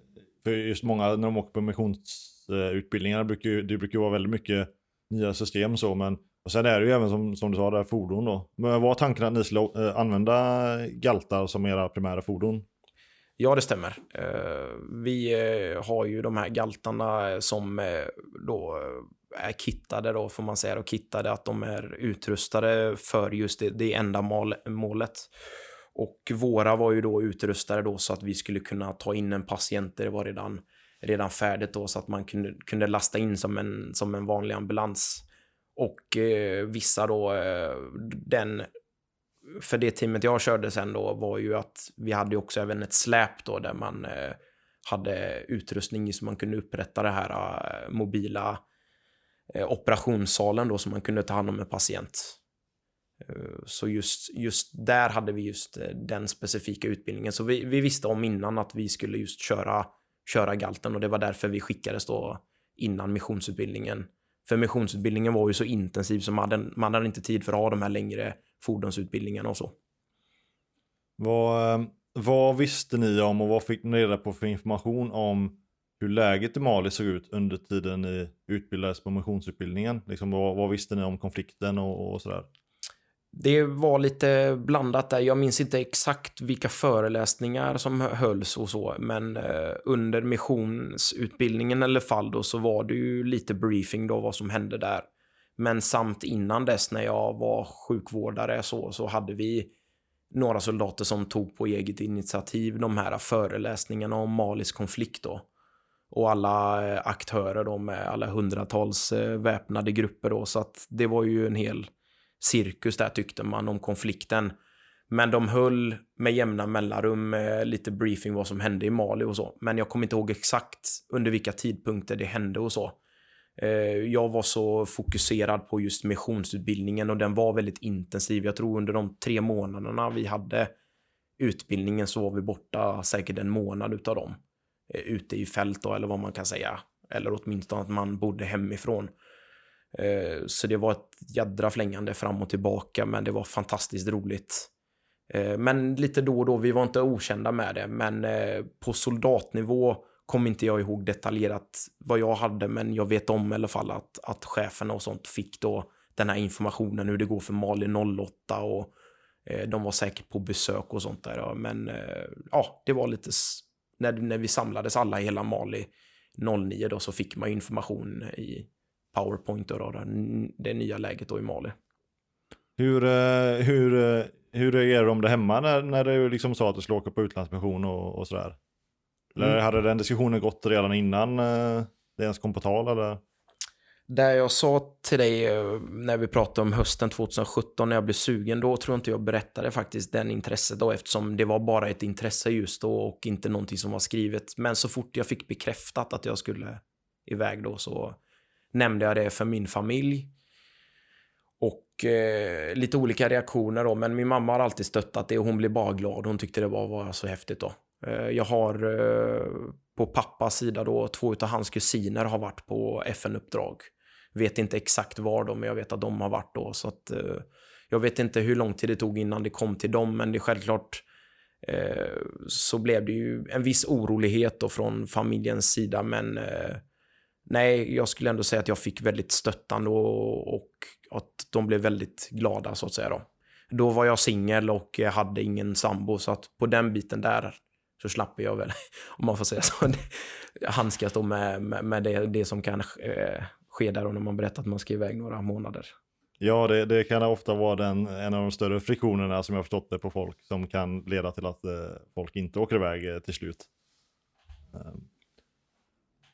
för just många när de åker på missions Eh, utbildningar brukar ju, det brukar ju vara väldigt mycket nya system så, men och sen är det ju även som, som du sa, där fordon då. Men var tanken att ni skulle äh, använda galtar som era primära fordon? Ja, det stämmer. Uh, vi uh, har ju de här galtarna som uh, då är kittade då, får man säga, och kittade att de är utrustade för just det, det enda mål, målet. Och våra var ju då utrustade då så att vi skulle kunna ta in en patient där det var redan redan färdigt då så att man kunde, kunde lasta in som en, som en vanlig ambulans. Och eh, vissa då, eh, den, för det teamet jag körde sen då var ju att vi hade också även ett släp då där man eh, hade utrustning så man kunde upprätta det här eh, mobila eh, operationssalen då så man kunde ta hand om en patient. Eh, så just, just där hade vi just eh, den specifika utbildningen. Så vi, vi visste om innan att vi skulle just köra köra galten och det var därför vi skickades då innan missionsutbildningen. För missionsutbildningen var ju så intensiv så man hade, man hade inte tid för att ha de här längre fordonsutbildningarna och så. Vad, ehm, vad visste ni om och vad fick ni reda på för information om hur läget i Mali såg ut under tiden ni utbildades på missionsutbildningen? Liksom, vad, vad visste ni om konflikten och, och sådär? Det var lite blandat där. Jag minns inte exakt vilka föreläsningar som hölls och så, men eh, under missionsutbildningen eller fall då så var det ju lite briefing då vad som hände där. Men samt innan dess när jag var sjukvårdare så, så hade vi några soldater som tog på eget initiativ de här föreläsningarna om Malis konflikt då. Och alla eh, aktörer då med alla hundratals eh, väpnade grupper då, så att det var ju en hel cirkus där tyckte man om konflikten. Men de höll med jämna mellanrum med lite briefing vad som hände i Mali och så. Men jag kommer inte ihåg exakt under vilka tidpunkter det hände och så. Eh, jag var så fokuserad på just missionsutbildningen och den var väldigt intensiv. Jag tror under de tre månaderna vi hade utbildningen så var vi borta säkert en månad utav dem. Eh, ute i fält då, eller vad man kan säga. Eller åtminstone att man bodde hemifrån. Eh, så det var ett jädra flängande fram och tillbaka, men det var fantastiskt roligt. Eh, men lite då och då, vi var inte okända med det, men eh, på soldatnivå kom inte jag ihåg detaljerat vad jag hade, men jag vet om i alla fall att, att cheferna och sånt fick då den här informationen hur det går för Mali 08 och de var säkert på besök och sånt där. Men ja, det var lite när, när vi samlades alla i hela Mali 09 då så fick man information i Powerpoint då, då det nya läget då i Mali. Hur, eh, hur, eh, hur reagerar de där hemma när, när det liksom sa att du skulle åka på utlandsmission och, och sådär? Eller mm. hade den diskussionen gått redan innan eh, det ens kom på tal? Eller? Det jag sa till dig när vi pratade om hösten 2017 när jag blev sugen, då tror jag inte jag berättade faktiskt den intresset då eftersom det var bara ett intresse just då och inte någonting som var skrivet. Men så fort jag fick bekräftat att jag skulle iväg då så nämnde jag det för min familj. Och eh, lite olika reaktioner då, men min mamma har alltid stöttat det och hon blev bara glad. Hon tyckte det var, var så häftigt då. Eh, jag har eh, på pappas sida då, två av hans kusiner har varit på FN-uppdrag. Vet inte exakt var de, men jag vet att de har varit då. Så att, eh, jag vet inte hur lång tid det tog innan det kom till dem, men det är självklart eh, så blev det ju en viss orolighet då från familjens sida, men eh, nej, jag skulle ändå säga att jag fick väldigt stöttande och, och att de blev väldigt glada så att säga då. Då var jag singel och hade ingen sambo, så att på den biten där så slapp jag väl, om man får säga så, handskas då med, med, med det, det som kan eh, ske där när man berättar att man ska iväg några månader. Ja, det, det, kan ofta vara den, en av de större friktionerna som jag förstått det på folk som kan leda till att eh, folk inte åker iväg eh, till slut. Um.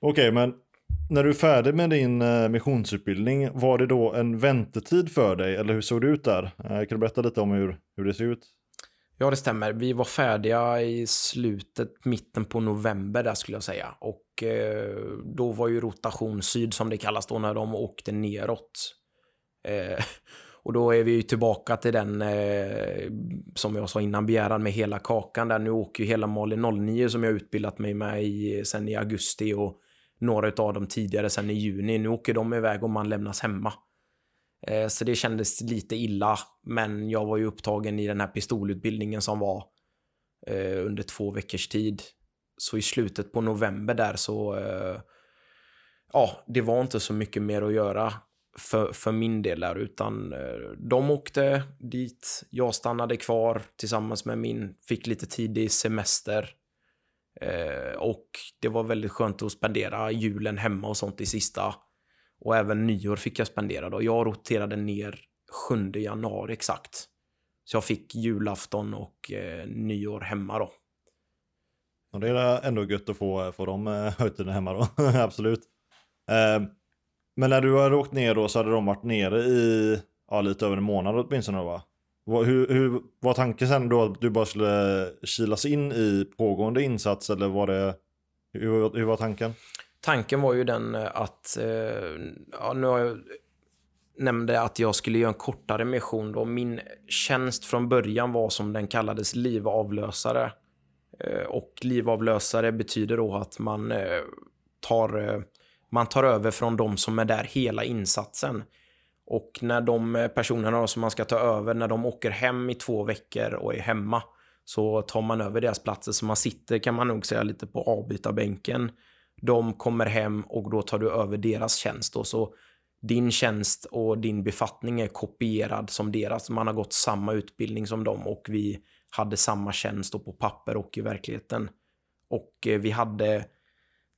Okej, okay, men när du är färdig med din eh, missionsutbildning, var det då en väntetid för dig eller hur såg det ut där? Eh, kan du berätta lite om hur, hur det ser ut? Ja, det stämmer. Vi var färdiga i slutet, mitten på november där skulle jag säga. Och eh, då var ju rotation syd som det kallas då när de åkte neråt. Eh, och då är vi ju tillbaka till den, eh, som jag sa innan, begäran med hela kakan där. Nu åker ju hela Mali 09 som jag utbildat mig med i, sen i augusti och några av dem tidigare sen i juni. Nu åker de iväg och man lämnas hemma. Eh, så det kändes lite illa, men jag var ju upptagen i den här pistolutbildningen som var eh, under två veckors tid. Så i slutet på november där så, eh, ja, det var inte så mycket mer att göra för, för min del där, utan de åkte dit, jag stannade kvar tillsammans med min, fick lite tidig semester. Eh, och det var väldigt skönt att spendera julen hemma och sånt i sista och även nyår fick jag spendera då. Jag roterade ner 7 januari exakt. Så jag fick julafton och eh, nyår hemma då. Och det är ändå gött att få, eh, få de högtiderna eh, hemma då, absolut. Eh, men när du har åkt ner då så hade de varit nere i ja, lite över en månad åtminstone va? Hur, hur var tanken sen då att du bara skulle kilas in i pågående insats eller var det, hur, hur var tanken? tanken var ju den eh, att, eh, ja, nu har jag nämnde att jag skulle göra en kortare mission då. Min tjänst från början var som den kallades livavlösare. Eh, och livavlösare betyder då att man eh, tar, eh, man tar över från de som är där hela insatsen. Och när de eh, personerna som man ska ta över, när de åker hem i två veckor och är hemma, så tar man över deras platser. Så man sitter, kan man nog säga, lite på avbytarbänken de kommer hem och då tar du över deras tjänst. Då. Så din tjänst och din befattning är kopierad som deras. Man har gått samma utbildning som dem och vi hade samma tjänst på papper och i verkligheten. Och eh, vi hade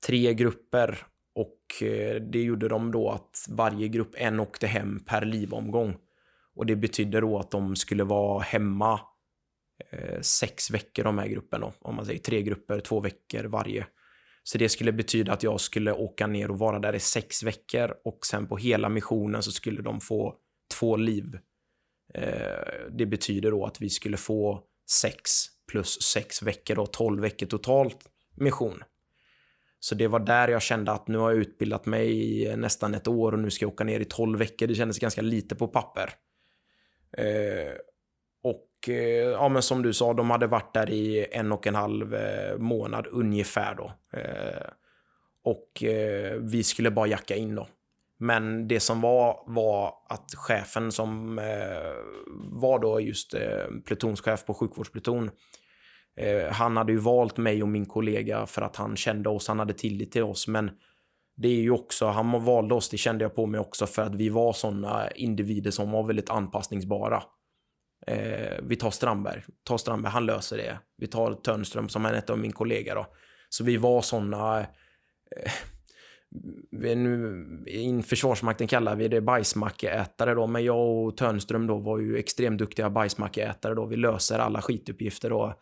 tre grupper och eh, det gjorde de då att varje grupp en åkte hem per livomgång. Och det betydde då att de skulle vara hemma eh, sex veckor de här grupperna. Om man säger tre grupper, två veckor varje. Så det skulle betyda att jag skulle åka ner och vara där i sex veckor och sen på hela missionen så skulle de få två liv. Eh, det betyder då att vi skulle få sex plus sex veckor, och tolv veckor totalt mission. Så det var där jag kände att nu har jag utbildat mig i eh, nästan ett år och nu ska jag åka ner i tolv veckor. Det kändes ganska lite på papper. Eh, och eh, ja, men som du sa, de hade varit där i en och en halv eh, månad ungefär då. Eh, och eh, vi skulle bara jacka in då. Men det som var, var att chefen som eh, var då just eh, plutonschef på sjukvårdspluton, eh, han hade ju valt mig och min kollega för att han kände oss, han hade tillit till oss. Men det är ju också, han valde oss, det kände jag på mig också, för att vi var sådana individer som var väldigt anpassningsbara. Eh, vi tar Strandberg, tar Strandberg, han löser det. Vi tar Törnström som är ett av min kollega då. Så vi var sådana eh, nu, in Försvarsmakten kallar vi det bajsmackeätare då, men jag och Törnström då var ju extremt duktiga bajsmackeätare då. Vi löser alla skituppgifter då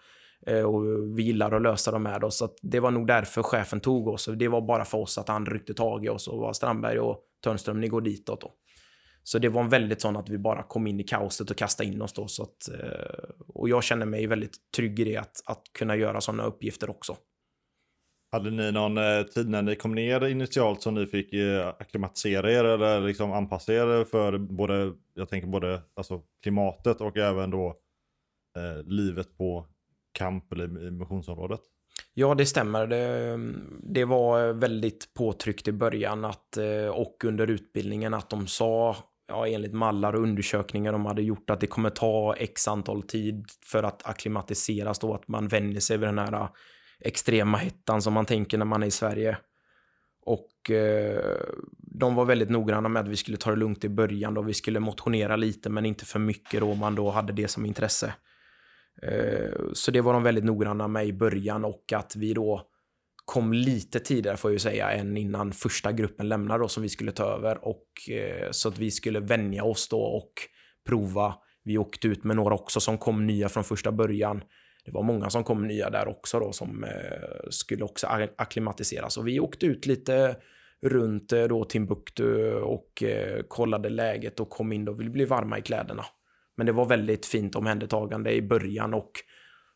Eh, och vi gillar att lösa dem med oss. Så det var nog därför chefen tog oss. Det var bara för oss att han ryckte tag i oss och var Strandberg och Törnström, ni går ditåt då. Så det var en väldigt sån att vi bara kom in i kaoset och kastade in oss då. Så att, eh, och jag känner mig väldigt trygg i det, att, att kunna göra sådana uppgifter också. Hade ni någon eh, tid när ni kom ner initialt som ni fick akklimatisera er eller liksom anpassa er för både, jag tänker både alltså, klimatet och även då eh, livet på kamp eller i missionsområdet? Ja, det stämmer. Det, det, var väldigt påtryckt i början att, eh, och under utbildningen att de sa, ja, enligt mallar och undersökningar de hade gjort, att det kommer ta x antal tid för att akklimatiseras då, att man vänjer sig vid den här eh, extrema hettan som man tänker när man är i Sverige. Och eh, de var väldigt noggranna med att vi skulle ta det lugnt i början då. Vi skulle motionera lite men inte för mycket då man då hade det som intresse. Eh, så det var de väldigt noggranna med i början och att vi då kom lite tidigare får jag ju säga än innan första gruppen lämnade då som vi skulle ta över och eh, så att vi skulle vänja oss då och prova. Vi åkte ut med några också som kom nya från första början det var många som kom nya där också då som eh, skulle också akklimatiseras. Och vi åkte ut lite runt då Timbuktu och kollade läget och kom in då. Vi blev varma i kläderna. Men det var väldigt fint omhändertagande i början och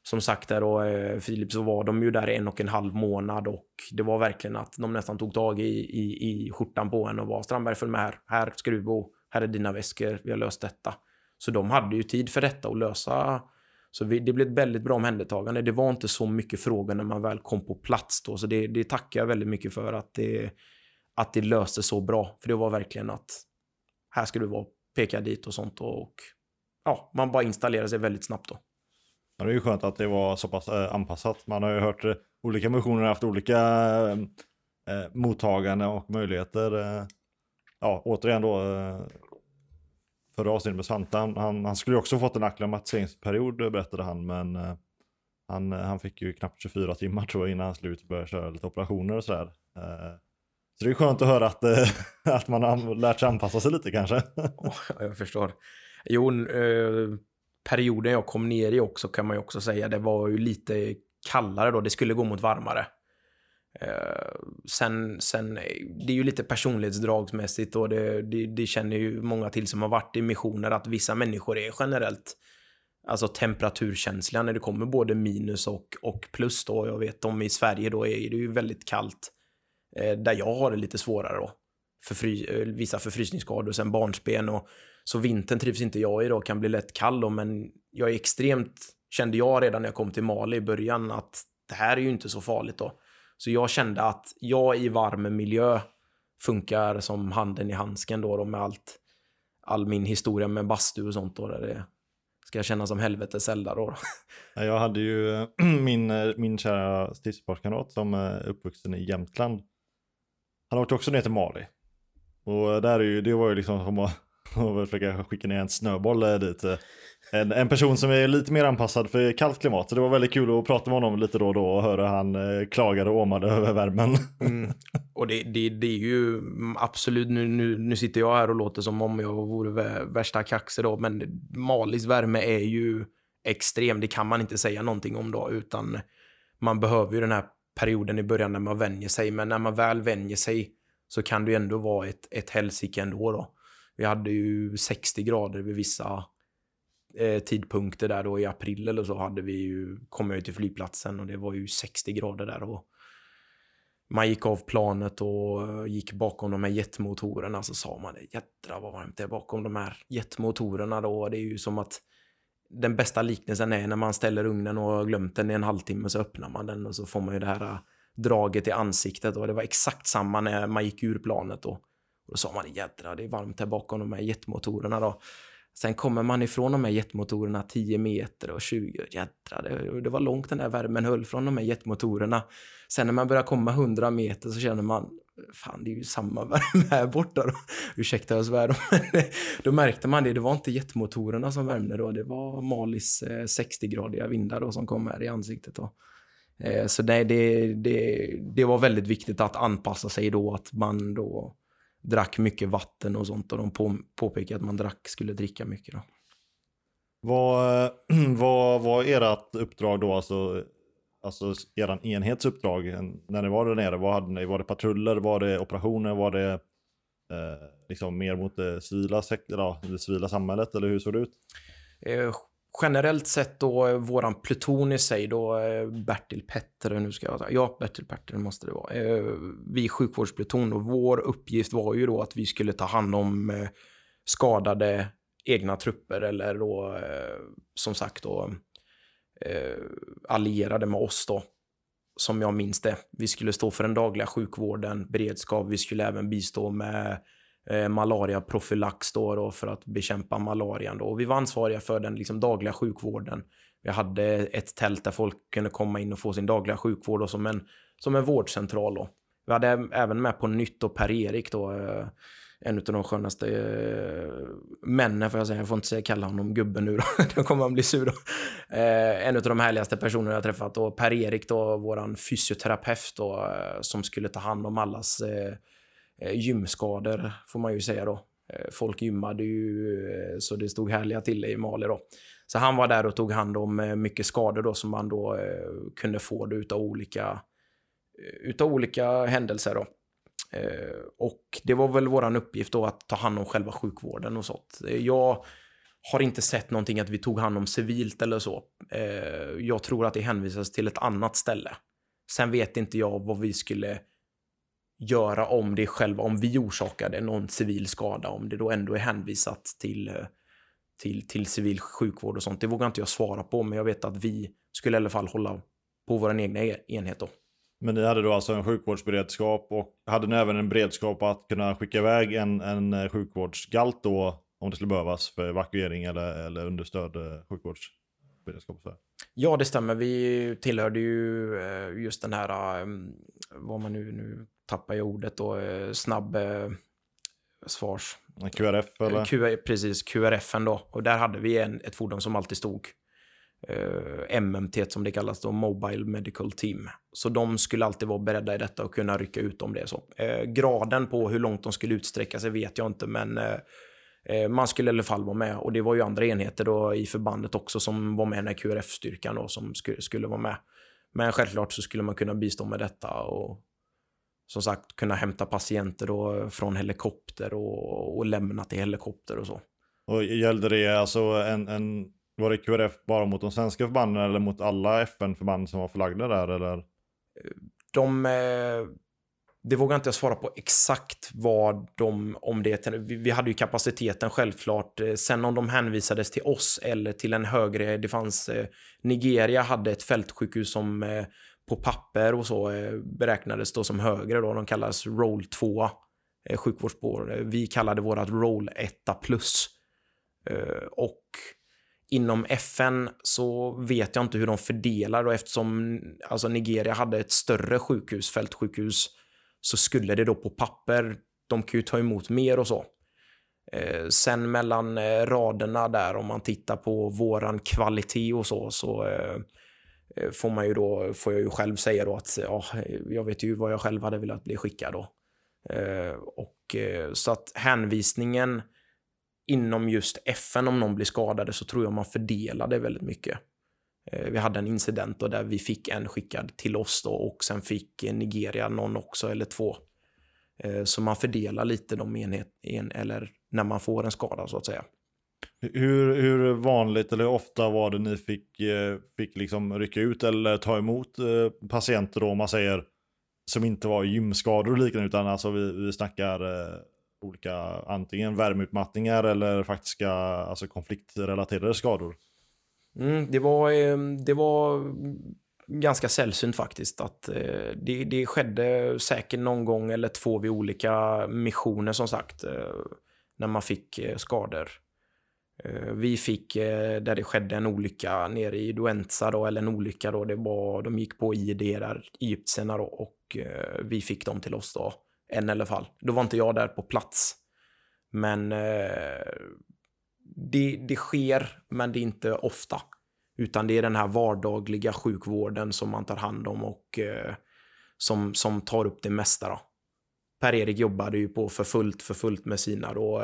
som sagt där då, eh, Filip, så var de ju där en och en halv månad och det var verkligen att de nästan tog tag i, i, i skjortan på en och var Strandberg följ med här, här ska du bo, här är dina väskor, vi har löst detta. Så de hade ju tid för detta att lösa så vi, det blev ett väldigt bra omhändertagande. Det var inte så mycket frågor när man väl kom på plats då, så det, det tackar jag väldigt mycket för att det, att det löste så bra. För det var verkligen att här ska du vara, peka dit och sånt och ja, man bara installerade sig väldigt snabbt då. Ja, det är ju skönt att det var så pass eh, anpassat. Man har ju hört eh, olika missioner haft olika eh, eh, mottagande och möjligheter. Eh, ja, återigen då, eh, förra avsnittet med Svante, han, han, han, skulle ju också fått en acklimatiseringsperiod berättade han, men han, han fick ju knappt 24 timmar tror jag innan han slut började köra lite operationer och sådär. Så det är skönt att höra att, att man har lärt sig anpassa sig lite kanske. jag förstår. Jo, eh, perioden jag kom ner i också kan man ju också säga, det var ju lite kallare då, det skulle gå mot varmare. Eh, sen, sen, det är ju lite personlighetsdragsmässigt och det, det, det, känner ju många till som har varit i missioner att vissa människor är generellt alltså temperaturkänsliga när det kommer både minus och, och plus då. Jag vet om i Sverige då är det ju väldigt kallt eh, där jag har det lite svårare då. Förfry, eh, vissa förfrysningsskador, sen barnsben och så vintern trivs inte jag i då, kan bli lätt kall då, men jag är extremt, kände jag redan när jag kom till Mali i början att det här är ju inte så farligt då. Så jag kände att jag i varm miljö funkar som handen i handsken då, då med allt, all min historia med bastu och sånt då. Där det ska kännas som helvete sällan då. Jag hade ju min, eh, min kära stiftspartskamrat som är uppvuxen i Jämtland. Han åkte också ner till Mali. Och där är ju, det var ju liksom som att och försöka skicka ner en snöboll eh, dit. Eh. En, en person som är lite mer anpassad för kallt klimat. Så det var väldigt kul att prata med honom lite då och då och höra han eh, klagade och åmade över värmen. Mm. Och det, det, det är ju mm, absolut, nu, nu, nu sitter jag här och låter som om jag vore värsta kaxe då, men Malis värme är ju extrem. Det kan man inte säga någonting om då, utan man behöver ju den här perioden i början när man vänjer sig. Men när man väl vänjer sig så kan det ju ändå vara ett, ett helsike ändå då. Vi hade ju 60 grader vid vissa eh, tidpunkter där då i april eller så hade vi ju, kom jag ju till flygplatsen och det var ju 60 grader där och man gick av planet och gick bakom de här jetmotorerna så sa man det jädra vad varmt det är bakom de här jetmotorerna då. Det är ju som att den bästa liknelsen är när man ställer ugnen och har glömt den i en halvtimme så öppnar man den och så får man ju det här eh, draget i ansiktet och det var exakt samma när man gick ur planet då. Och då sa man jädra, det är varmt här bakom de här jetmotorerna då. Sen kommer man ifrån de här jetmotorerna 10 meter och 20, jädra, det, det var långt den där värmen höll från de här jetmotorerna. Sen när man börjar komma 100 meter så känner man, fan det är ju samma värme här borta då. Ursäkta jag svär, då märkte man det, det var inte jetmotorerna som värmde då, det var Malis 60-gradiga eh, vindar då som kom här i ansiktet då. Eh, så nej, det, det, det var väldigt viktigt att anpassa sig då, att man då drack mycket vatten och sånt och de på, påpekade att man drack, skulle dricka mycket då. Vad, vad var ert uppdrag då, alltså, alltså er enhets uppdrag när ni var där nere? Vad hade ni? Var det patruller, var det operationer, var det eh, liksom mer mot det civila, ja, det civila samhället eller hur såg det ut? Generellt sett då eh, våran pluton i sig då eh, Bertil Petter, nu ska jag säga, ja Bertil Petter måste det vara. Eh, vi sjukvårdspluton och vår uppgift var ju då att vi skulle ta hand om skadade egna trupper eller då som sagt då allierade med oss då. Som jag minns det. Vi skulle stå för den dagliga sjukvården, beredskap, vi skulle även bistå med eh, malariaprofylax då, då för att bekämpa malarian. Då. Och vi var ansvariga för den liksom, dagliga sjukvården. Vi hade ett tält där folk kunde komma in och få sin dagliga sjukvård som en, som en vårdcentral. Då. Vi hade även med på nytt och Per-Erik då, eh, en av de skönaste eh, männen, får jag säga. Jag får inte kalla honom gubben nu då. då kommer han bli sur då. Eh, en av de härligaste personerna jag träffat. Och Per-Erik då, våran fysioterapeut då, eh, som skulle ta hand om allas eh, Eh, gymskador får man ju säga då. Eh, folk gymmade ju eh, så det stod härliga till i Mali då. Så han var där och tog hand om eh, mycket skador då som man då eh, kunde få då utav olika, eh, utav olika händelser då. Eh, och det var väl våran uppgift då att ta hand om själva sjukvården och sånt. Jag har inte sett någonting att vi tog hand om civilt eller så. jag tror att det hänvisas till ett annat ställe. Sen vet inte jag vad vi skulle göra om det själva, om vi orsakade någon civil skada, om det då ändå är hänvisat till, eh, till, till civil sjukvård och sånt. Det vågar inte jag svara på, men jag vet att vi skulle i alla fall hålla på vår egna e-, enhet då. Men ni hade då alltså en sjukvårdsberedskap och hade ni även en beredskap att kunna skicka iväg en, en eh, sjukvårdsgalt då om det skulle behövas för evakuering eller, eller understöd eh, sjukvårdsberedskap? Så Ja, det stämmer. Vi tillhörde ju just den här, vad man nu, nu tappar jag ordet då, eh, snabb eh, svars... QRF eller? Q, precis, QRF då. Och där hade vi en, ett fordon som alltid stod. Eh, MMT som det kallas då, Mobile Medical Team. Så de skulle alltid vara beredda i detta och kunna rycka ut om det är så. Eh, graden på hur långt de skulle utsträcka sig vet jag inte, men eh, eh man skulle i alla fall vara med. Och det var ju andra enheter då i förbandet också som var med när QRF-styrkan då som skulle, skulle vara med. Men självklart så skulle man kunna bistå med detta och som sagt kunna hämta patienter då från helikopter och, och lämna till helikopter och så. Och gällde det alltså en, en var det QRF bara mot de svenska förbanden eller mot alla FN-förband som var förlagda där eller? De, eh, det vågar inte jag svara på exakt vad de, om det, vi hade ju kapaciteten självklart. Eh, sen om de hänvisades till oss eller till en högre, det fanns, eh, Nigeria hade ett fältsjukhus som på papper och så eh, beräknades då som högre. Då. De kallas roll 2, eh, sjukvårdsspår. Vi kallade vårat roll 1 plus. Eh, och inom FN så vet jag inte hur de fördelar och eftersom alltså Nigeria hade ett större sjukhus, fältsjukhus, så skulle det då på papper, de kan ju ta emot mer och så. Eh, sen mellan raderna där om man tittar på våran kvalitet och så, så Eh, Eh, får man ju då, får jag ju själv säga då att ja, jag vet ju vad jag själv hade velat bli skickad då. Eh, och eh, så att hänvisningen inom just FN om någon blir skadade så tror jag man fördelade väldigt mycket. Eh, vi hade en incident då där vi fick en skickad till oss då och sen fick Nigeria någon också eller två. Så man fördelar lite de enhet, en, eller när man får en skada så att säga. Hur, hur vanligt eller hur ofta var det ni fick, eh, fick liksom rycka ut eller ta emot eh, patienter då, om man säger, som inte var gymskador och liknande, utan alltså vi, vi snackar eh, olika antingen värmeutmattningar eller faktiska alltså konfliktrelaterade skador? Mm, det, var, ehm, det var ganska sällsynt faktiskt. Att, det, det skedde säkert någon gång eller två vid olika missioner som sagt. När man fick skador. Eh, vi fick, eh, där det skedde en olycka nere i Duenza då, eller en olycka då, det var, de gick på ID där, egyptierna då, och eh, vi fick dem till oss då, en eller fall. Då var inte jag där på plats. Men det, det sker, men det är inte ofta. Utan det är den här vardagliga sjukvården som man tar hand om och som, som tar upp det mesta. Då. Per-Erik jobbade ju på för fullt, för fullt med sina då,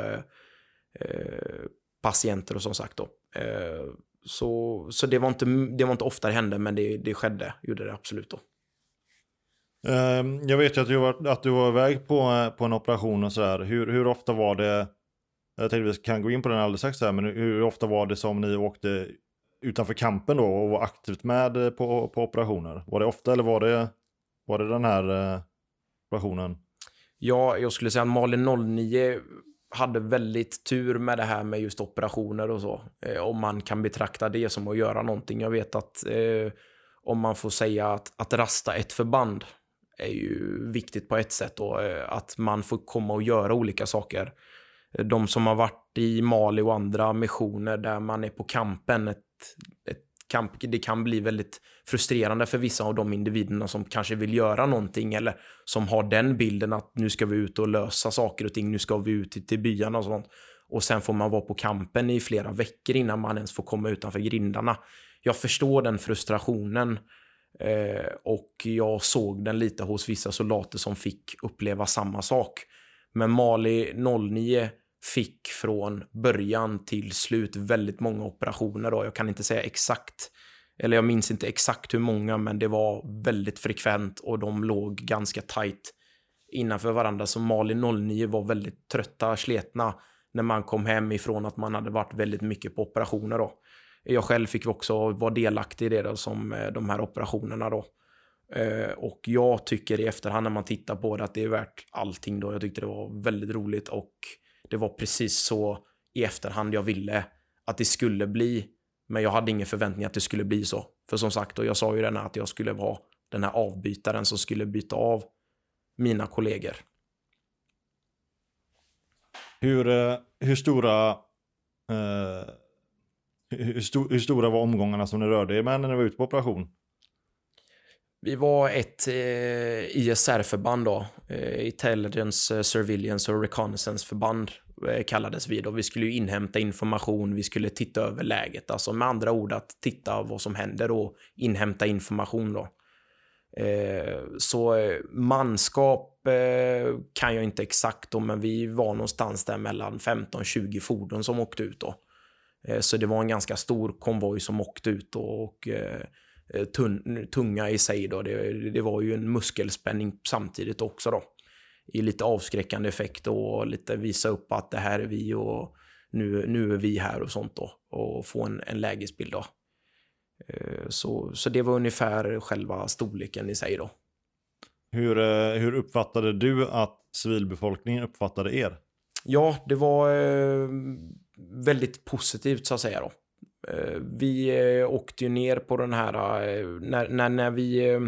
eh, patienter och som sagt då. Eh, så så det, var inte, det var inte ofta det hände, men det, det skedde, gjorde det absolut då. Ehm, Jag vet ju att du var, att du var iväg på, på en operation och sådär. Hur, hur ofta var det, jag tänkte vi kan gå in på den alldeles strax här, men hur ofta var det som ni åkte utanför kampen då och var aktivt med på, på operationer? Var det ofta eller var det, var det den här eh, operationen? Ja, jag skulle säga att Malin 09 hade väldigt tur med det här med just operationer och så. Eh, om man kan betrakta det som att göra någonting. Jag vet att eh, om man får säga att, att rasta ett förband är ju viktigt på ett sätt. Och, eh, att man får komma och göra olika saker. De som har varit i Mali och andra missioner där man är på kampen, ett, ett kamp, det kan bli väldigt frustrerande för vissa av de individerna som kanske vill göra någonting eller som har den bilden att nu ska vi ut och lösa saker och ting, nu ska vi ut till, byarna och sånt. Och sen får man vara på kampen i flera veckor innan man ens får komma utanför grindarna. Jag förstår den frustrationen eh, och jag såg den lite hos vissa soldater som fick uppleva samma sak. Men Mali 09 fick från början till slut väldigt många operationer. Då. Jag kan inte säga exakt, eller jag minns inte exakt hur många, men det var väldigt frekvent och de låg ganska tight innanför varandra. Så Malin09 var väldigt trötta, sletna när man kom hem ifrån att man hade varit väldigt mycket på operationer. Då. Jag själv fick också vara delaktig i det då, som eh, de här operationerna. Då. Eh, och jag tycker i efterhand när man tittar på det att det är värt allting. Då. Jag tyckte det var väldigt roligt och det var precis så i efterhand jag ville att det skulle bli. Men jag hade ingen förväntning att det skulle bli så. För som sagt, och jag sa ju den här att jag skulle vara den här avbytaren som skulle byta av mina kollegor. Hur, eh, hur stora eh, hur, sto, hur stora var omgångarna som ni rörde er med när ni var ute på operation? Vi var ett eh, ISR-förband då, eh, Intelligence, eh, Surveillance och Reconnaissance-förband Eh, kallades vi då. Vi skulle ju inhämta information, vi skulle titta över läget. Alltså med andra ord att titta vad som händer och inhämta information då. Eh, så eh, manskap kan jag inte exakt då, men vi var någonstans där mellan 15-20 fordon som åkte ut då. Så det var en ganska stor konvoj som åkte ut då, och tunga i sig då. Det, det var ju en muskelspänning samtidigt också då. I lite avskräckande effekt och lite visa upp att det här är vi och nu, nu är vi här och sånt då. Och få en, en lägesbild då. Eh, Så, så det var ungefär själva storleken i sig då. Hur, eh, hur uppfattade du att civilbefolkningen uppfattade er? Ja, det var eh, väldigt positivt så att säga då. Vi åkte ju ner på den här, när, när, när vi,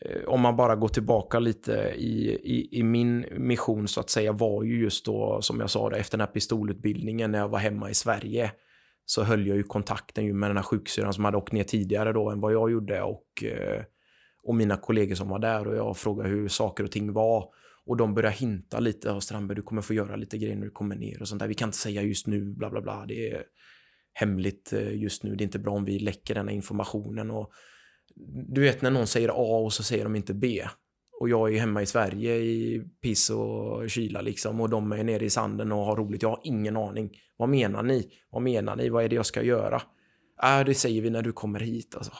Eh, om man bara går tillbaka lite i, i, i min mission så att säga, var ju just då, som jag sa, det, efter den här pistolutbildningen när jag var hemma i Sverige, så höll jag ju kontakten ju med den här sjuksyrran som hade åkt ner tidigare då än vad jag gjorde och, eh, och mina kollegor som var där och jag frågade hur saker och ting var. Och de började hinta lite, och Strandberg du kommer få göra lite grejer när du kommer ner och sånt där. Vi kan inte säga just nu, bla bla bla. Det är hemligt eh, just nu. Det är inte bra om vi läcker den här informationen. Och, du vet när någon säger A och så säger de inte B. Och jag är hemma i Sverige i piss och kyla liksom och de är nere i sanden och har roligt. Jag har ingen aning. Vad menar ni? Vad menar ni? Vad är det jag ska göra? Äh, det säger vi när du kommer hit. Alltså.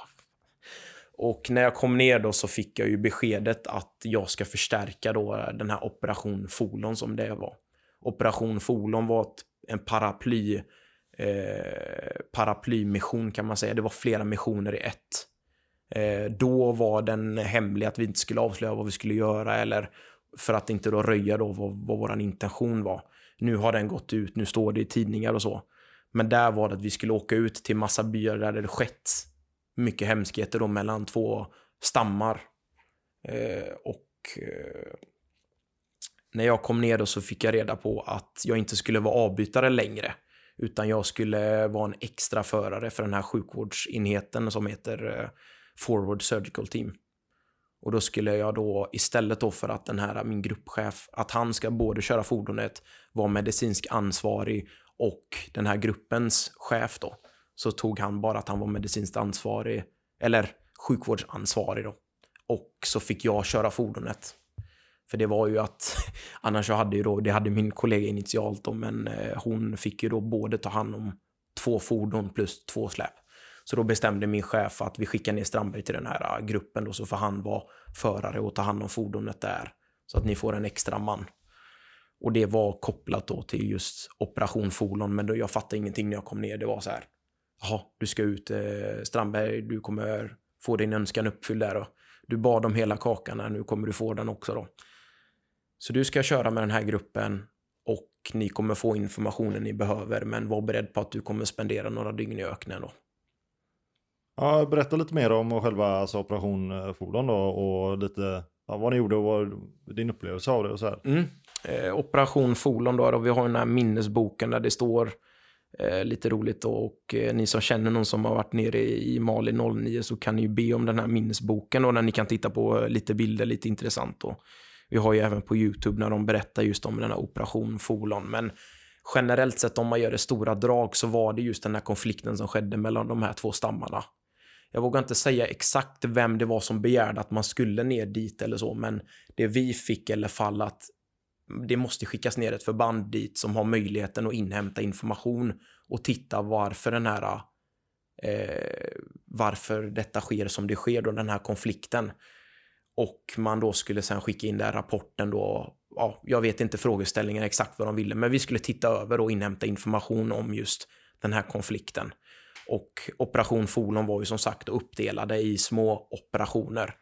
Och när jag kom ner då så fick jag ju beskedet att jag ska förstärka då den här operation Folon som det var. Operation Folon var ett, en paraply eh, paraplymission kan man säga. Det var flera missioner i ett. Eh, då var den hemlig att vi inte skulle avslöja vad vi skulle göra eller för att inte då röja då vad, vad vår intention var. Nu har den gått ut, nu står det i tidningar och så. Men där var det att vi skulle åka ut till massa byar där det skett mycket hemskheter då mellan två stammar. Eh, och eh, när jag kom ner då så fick jag reda på att jag inte skulle vara avbytare längre. Utan jag skulle vara en extra förare för den här sjukvårdsenheten som heter eh, Forward Surgical Team. Och då skulle jag då istället då för att den här min gruppchef, att han ska både köra fordonet, vara medicinsk ansvarig och den här gruppens chef då, så tog han bara att han var medicinskt ansvarig, eller sjukvårdsansvarig då. Och så fick jag köra fordonet. För det var ju att, annars så hade ju då, det hade min kollega initialt då, men eh, hon fick ju då både ta hand om två fordon plus två släp. Så då bestämde min chef att vi skickar ner Strandberg till den här äh, gruppen då, så får han vara förare och ta hand om fordonet där. Så att ni får en extra man. Och det var kopplat då till just operation Folon, men då jag fattade ingenting när jag kom ner. Det var så här, jaha, du ska ut, eh, Strandberg, du kommer få din önskan uppfylld där. Då. Du bad om hela kakan, nu kommer du få den också då. Så du ska köra med den här gruppen och ni kommer få informationen ni behöver, men var beredd på att du kommer spendera några dygn i öknen då. Ja, berätta lite mer om själva alltså, operation eh, Fordon då och lite ja, vad ni gjorde och vad, din upplevelse av det och så här. Mm. Eh, operation Folon då, då, vi har den här minnesboken där det står eh, lite roligt då, och eh, ni som känner någon som har varit nere i Mali 09 så kan ni ju be om den här minnesboken då, där ni kan titta på eh, lite bilder, lite intressant då. Vi har ju även på YouTube när de berättar just om den här operation Folon, men generellt sett om man gör det stora drag så var det just den här konflikten som skedde mellan de här två stammarna. Jag vågar inte säga exakt vem det var som begärde att man skulle ner dit eller så, men det vi fick i alla fall att det måste skickas ner ett förband dit som har möjligheten att inhämta information och titta varför den här eh, varför detta sker som det sker då, den här konflikten. Och man då skulle sen skicka in den rapporten då, ja, jag vet inte frågeställningen exakt vad de ville, men vi skulle titta över och inhämta information om just den här konflikten. Och Operation Folon var ju som sagt uppdelade i små operationer.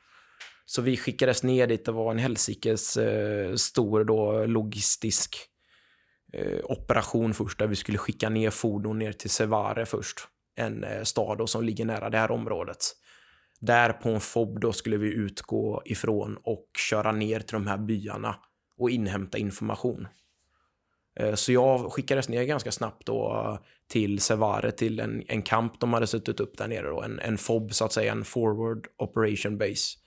Så vi skickades ner dit, det var en helsikes eh, stor då, logistisk eh, operation först, där vi skulle skicka ner fordon ner till Sevare först. En eh, stad då, som ligger nära det här området. Där på en FOB då skulle vi utgå ifrån och köra ner till de här byarna och inhämta information. Eh, så jag skickades ner ganska snabbt då till Sevare, till en, en kamp de hade suttit upp där nere då, en, en FOB så att säga, en Forward Operation Base.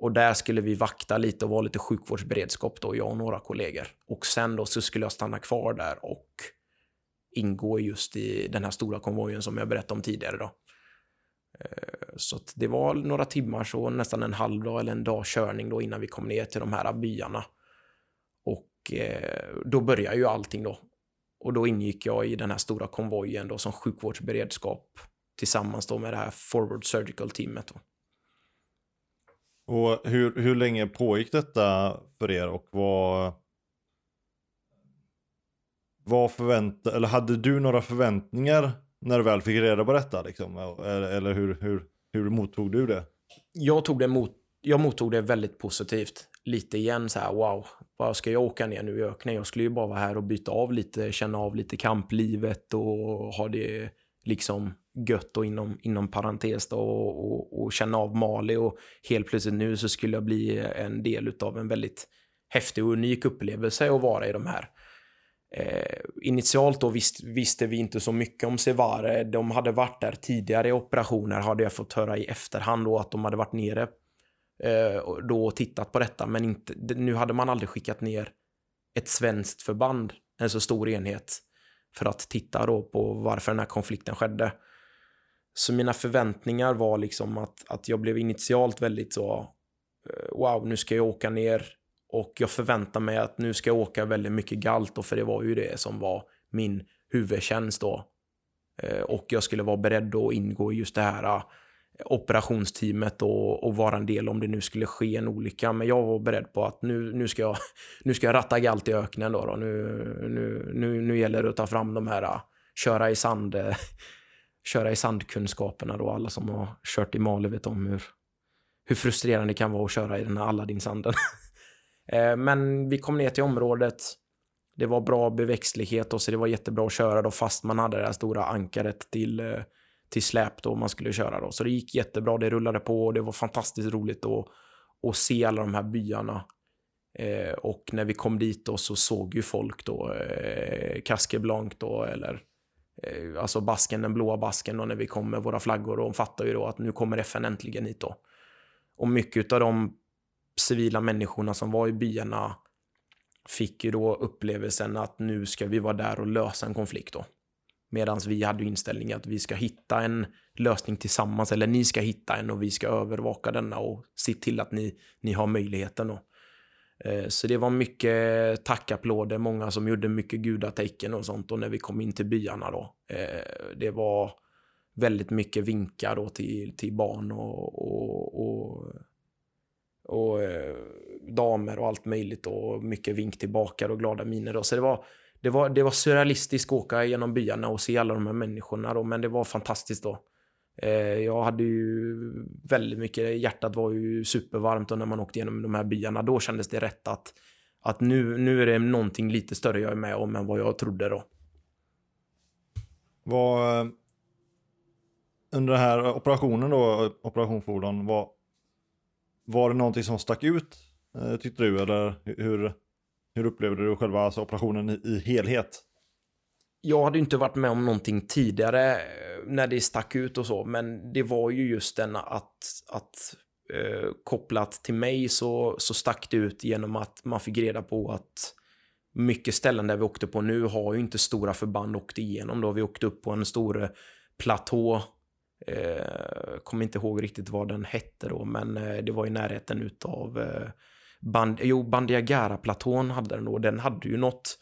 Och där skulle vi vakta lite och vara lite sjukvårdsberedskap då, jag och några kollegor. Och sen då så skulle jag stanna kvar där och ingå just i den här stora konvojen som jag berättade om tidigare då. Eh, så det var några timmar, så nästan en halv dag eller en dag körning då innan vi kom ner till de här byarna. Eh, då började ju allting då. Och då ingick jag i den här stora konvojen då som sjukvårdsberedskap tillsammans då med det här Forward Surgical Teamet. Då. Och hur, hur länge pågick detta för er och vad... Vad förväntade, eller hade du några förväntningar när du väl fick reda på detta liksom? Eller, eller hur, hur, hur mottog du det? Jag tog det, mot, jag mottog det väldigt positivt. Lite igen så här, wow, vad ska jag åka ner nu i öknen? Jag skulle ju bara vara här och byta av lite, känna av lite kamplivet och ha det liksom gött och inom, inom parentes då, och, och, och, känna av Mali och helt plötsligt nu så skulle jag bli en del av en väldigt häftig och unik upplevelse att vara i de här. Eh, initialt då visst, visste vi inte så mycket om Sevare. De hade varit där tidigare i operationer hade jag fått höra i efterhand då att de hade varit nere eh, då och tittat på detta. Men inte, nu hade man aldrig skickat ner ett svenskt förband, en så stor enhet, för att titta då på varför den här konflikten skedde. Så mina förväntningar var liksom att, att jag blev initialt väldigt så eh, wow, nu ska jag åka ner och jag förväntar mig att nu ska jag åka väldigt mycket galt då, för det var ju det som var min huvudtjänst då. Eh, och jag skulle vara beredd att ingå i just det här eh, operationsteamet och, och vara en del om det nu skulle ske en olycka. Men jag var beredd på att nu, nu, ska, jag, nu ska jag ratta galt i öknen. Då, då. Nu, nu, nu, nu gäller det att ta fram de här köra i sand köra i sandkunskaperna då. Alla som har kört i Mali vet om hur, hur frustrerande det kan vara att köra i den här Aladdin-sanden. Eh, men vi kom ner till området. Det var bra beväxtlighet och så det var jättebra att köra då fast man hade det här stora ankaret till, eh, till släp då man skulle köra då. Så det gick jättebra, det rullade på och det var fantastiskt roligt att, att se alla de här byarna. Eh, och när vi kom dit då så såg ju folk då eh, Casque Blanc då eller eh, alltså basken, den blåa basken och när vi kom med våra flaggor och de fattar ju då att nu kommer FN äntligen hit då. Och mycket av de civila människorna som var i byarna fick ju då upplevelsen att nu ska vi vara där och lösa en konflikt då. Medan vi hade inställningen att vi ska hitta en lösning tillsammans, eller ni ska hitta en och vi ska övervaka denna och se till att ni, ni har möjligheten. Och, Eh, så det var mycket tackapplåder, många som gjorde mycket gudatecken och sånt och när vi kom in till byarna då. Eh, det var väldigt mycket vinkar då till, till barn och, och, och, och eh, damer och allt möjligt och mycket vink tillbaka och glada miner. Då. Så det var, det var, det var surrealistiskt att åka genom byarna och se alla de här människorna då, men det var fantastiskt då. Eh, jag hade ju väldigt mycket, hjärtat var ju supervarmt och när man åkte genom de här byarna då kändes det rätt att, att nu, nu är det någonting lite större jag är med om än vad jag trodde då. Vad, under den här operationen då, Operation Fordon, var, var det någonting som stack ut eh, tyckte du? Eller hur, hur upplevde du själva alltså, operationen i, i helhet? jag hade inte varit med om någonting tidigare eh, när det stack ut och så, men det var ju just den att, att eh, kopplat till mig så, så stack det ut genom att man fick reda på att mycket ställen där vi åkte på nu har ju inte stora förband åkt igenom då. Vi åkte upp på en stor eh, platå. Eh, kommer inte ihåg riktigt vad den hette då, men eh, det var i närheten utav eh, band, jo, Bandiagara-platån hade den då. Den hade ju något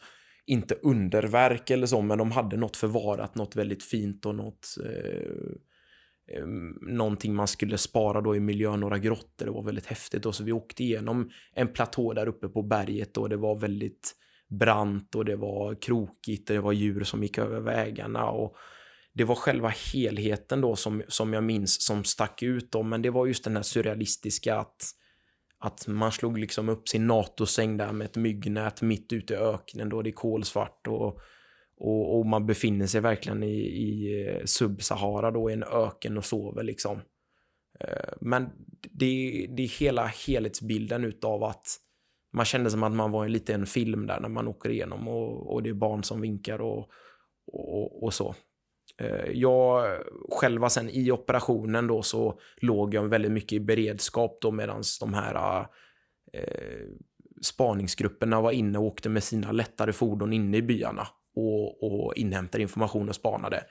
inte underverk eller så, men de hade något förvarat, något väldigt fint och något eh, eh, någonting man skulle spara då i miljön, några grottor. Det var väldigt häftigt. Och så vi åkte igenom en platå där uppe på berget och det var väldigt brant och det var krokigt och det var djur som gick över vägarna. Och det var själva helheten då som, som jag minns som stack ut. Då, men det var just den här surrealistiska att att man slog liksom upp sin NATO-säng där med ett myggnät mitt ute i öknen då det är kolsvart och, och, och man befinner sig verkligen i, i eh, Sub-Sahara då i en öken och sover liksom. Eh, men det, det är hela helhetsbilden utav att man kände som att man var i en liten film där när man åker igenom och, och det är barn som vinkar och, och, och så. Eh, jag själva sen i operationen då så låg jag väldigt mycket i beredskap då medan de här eh, spaningsgrupperna var inne och åkte med sina lättare fordon inne i byarna och, och inhämtade information och spanade.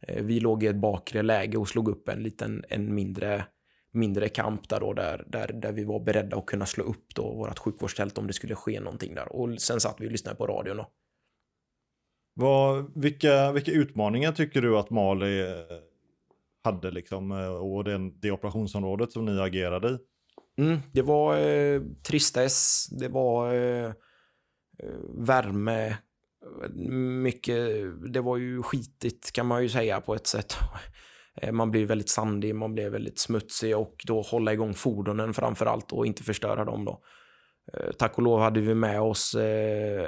Eh, vi låg i ett bakre läge och slog upp en liten, en mindre, mindre kamp där, då, där, där, där vi var beredda att kunna slå upp då vårt sjukvårdstält om det skulle ske någonting där. Och sen satt vi och lyssnade på radion. och vad, vilka, vilka utmaningar tycker du att Mali eh, hade liksom, eh, och den, det operationsområdet som ni agerade i? Mm, det var eh, tristess, det var eh, eh, värme, mycket, det var ju skitigt kan man ju säga på ett sätt. Man blir väldigt sandig, man blir väldigt smutsig och då hålla igång fordonen framför allt och inte förstöra dem då. Tack och lov hade vi med oss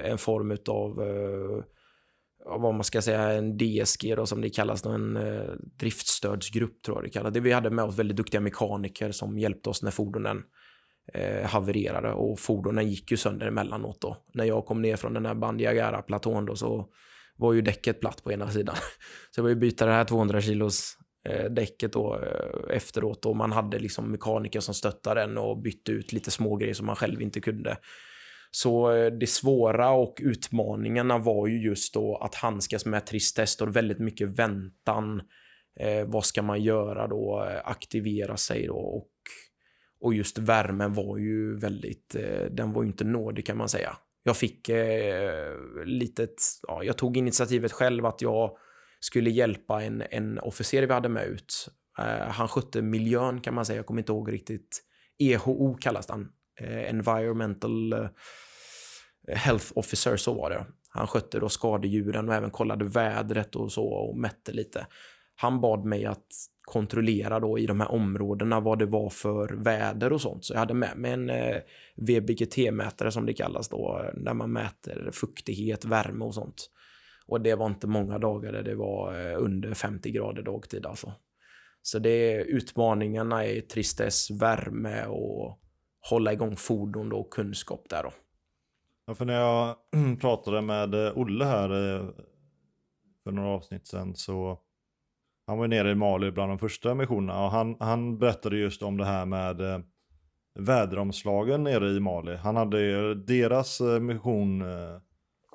en form av vad man ska säga, en DSG då, som det kallas, en eh, driftstödsgrupp tror jag det kallas. Det vi hade med oss väldigt duktiga mekaniker som hjälpte oss när fordonen eh, havererade och fordonen gick ju sönder emellanåt då. När jag kom ner från den här Bandiagara-platån då så var ju däcket platt på ena sidan. Så jag var ju byta det här 200 kilos eh, däcket då eh, efteråt och man hade liksom mekaniker som stöttade den och bytte ut lite smågrejer som man själv inte kunde. Så eh, det svåra och utmaningarna var ju just då att handskas med tristess och väldigt mycket väntan. Eh, vad ska man göra då? Eh, aktivera sig då och, och just värmen var ju väldigt, eh, den var ju inte nådig kan man säga. Jag fick eh, litet, ja, jag tog initiativet själv att jag skulle hjälpa en, en officer vi hade med ut. Eh, han skötte miljön kan man säga, jag kommer inte ihåg riktigt. EHO kallas han, Eh, environmental eh, Health Officer, så var det. Han skötte då skadedjuren och även kollade vädret och så och mätte lite. Han bad mig att kontrollera då i de här områdena vad det var för väder och sånt. Så jag hade med mig en eh, VBGT-mätare som det kallas då, Där man mäter fuktighet, värme och sånt. Och det var inte många dagar där det var under 50 grader dagtid alltså. Så det är utmaningarna är tristess, värme och hålla igång fordon och kunskap där då. Ja, för när jag pratade med eh, Olle här eh, för några avsnitt sedan så han var nere i Mali bland de första missionerna och han, han berättade just om det här med eh, väderomslagen nere i Mali. Han hade deras mission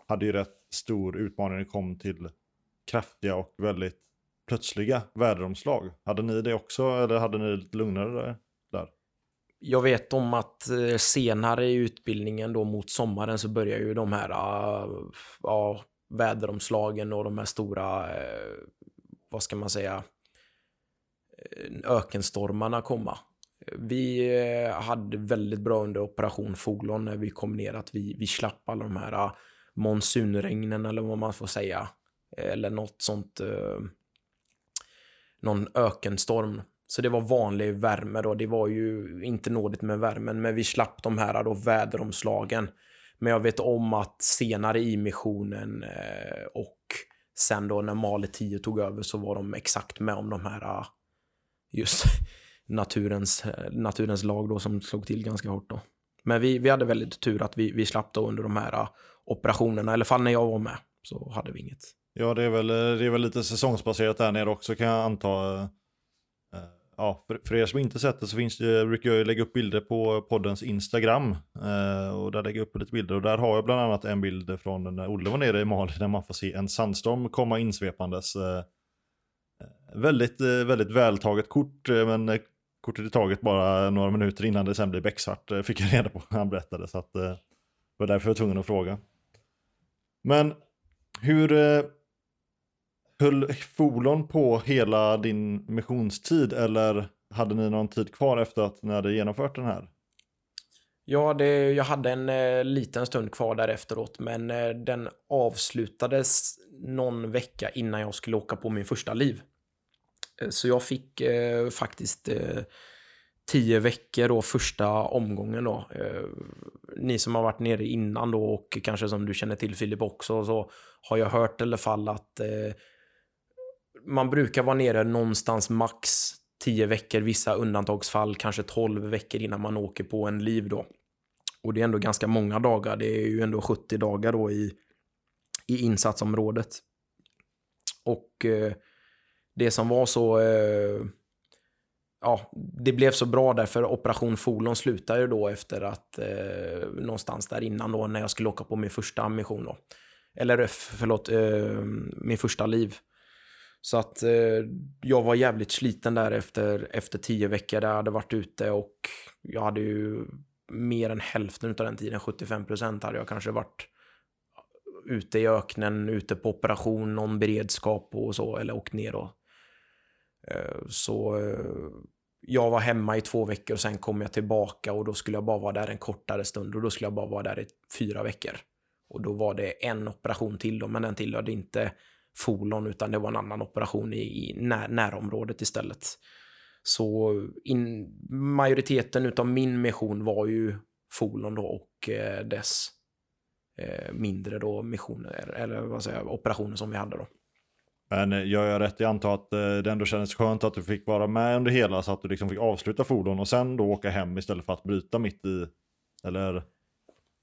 hade ju rätt stor utmaning när det kom till kraftiga och väldigt plötsliga väderomslag. Hade ni det också eller hade ni det lite lugnare där? Jag vet om att eh, senare i utbildningen då mot sommaren så börjar ju de här eh, ja, väderomslagen och de här stora, eh, vad ska man säga, ökenstormarna komma. Vi hade väldigt bra under operation Folon när vi kom ner att vi, vi slapp alla de här monsunregnen eller vad man får säga. Eller något sånt någon ökenstorm. Så det var vanlig värme då. Det var ju inte nådigt med värmen, men vi slapp de här då väderomslagen. Men jag vet om att senare i missionen eh, och sen då när Mali 10 tog över så var de exakt med om de här eh, just naturens, eh, naturens lag då som slog till ganska hårt då. Men vi, vi hade väldigt tur att vi, vi slapp då under de här operationerna, i alla fall när jag var med så hade vi inget. Ja, det är väl, det är väl lite säsongsbaserat där nere också kan jag anta. Ja, för, för er som inte sett det så finns det, brukar jag lägga upp bilder på poddens Instagram. Eh, och där lägger jag upp lite bilder. Och där har jag bland annat en bild från när Olle var nere i Mali där man får se en sandstorm komma insvepandes. Eh, eh väldigt, eh, väldigt vältaget kort, eh, men kortet är taget bara några minuter innan det sen blir becksvart, fick jag reda på när han berättade. Så att, det var därför jag var tvungen att fråga. Men hur, Höll Folon på hela din missionstid eller hade ni någon tid kvar efter att ni hade genomfört den här? Ja, det, jag hade en eh, liten stund kvar där efteråt, men eh, den avslutades någon vecka innan jag skulle åka på min första liv. Eh, så jag fick eh, faktiskt eh, tio veckor då, första omgången då. Eh, ni som har varit nere innan då och kanske som du känner till Filip också, så har jag hört i alla fall att eh, man brukar vara nere någonstans max 10 veckor, vissa undantagsfall kanske 12 veckor innan man åker på en liv då. Och det är ändå ganska många dagar, det är ju ändå 70 dagar då i, i insatsområdet. Och eh, det som var så, eh, ja, det blev så bra därför Operation Folon slutade ju då efter att eh, någonstans där innan då när jag skulle åka på min första mission då. Eller eh, förlåt, eh, min första liv. Så att eh, jag var jävligt sliten där efter, efter tio veckor där jag hade varit ute och jag hade ju mer än hälften av den tiden, 75 procent, hade jag kanske varit ute i öknen, ute på operation, någon beredskap och så, eller åkt ner då. Eh, så eh, jag var hemma i två veckor och sen kom jag tillbaka och då skulle jag bara vara där en kortare stund och då skulle jag bara vara där i fyra veckor. Och då var det en operation till då, men den tillhörde inte Folon utan det var en annan operation i, i när, närområdet istället. Så in, majoriteten av min mission var ju Folon då och eh, dess eh, mindre då missioner, eller vad säger jag, operationer som vi hade då. Men eh, gör jag rätt i antar att eh, det ändå kändes skönt att du fick vara med under hela så att du liksom fick avsluta fordon och sen då åka hem istället för att bryta mitt i, eller?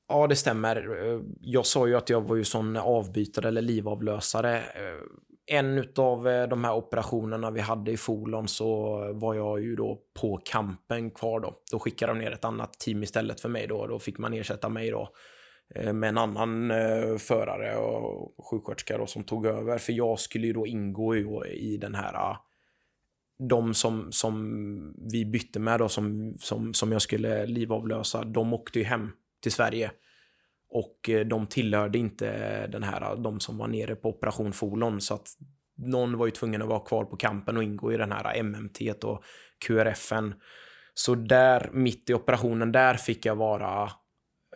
Ja, det stämmer. Eh, jag sa ju att jag var ju sån avbytare eller livavlösare. Eh, en av eh, de här operationerna vi hade i Folon så var jag ju då på kampen kvar då. Då skickade de ner ett annat team istället för mig då. Då fick man ersätta mig då med en annan förare och sjuksköterska då som tog över. För jag skulle ju då ingå i, den här de som, som vi bytte med då, som, som, som jag skulle livavlösa, de åkte ju hem till Sverige. Och eh, de tillhörde inte den här, eh, de som var nere på Operation Folon. Så att någon var ju tvungen att vara kvar på kampen och ingå i den här eh, MMT och QRFen. Så där, mitt i operationen, där fick jag vara,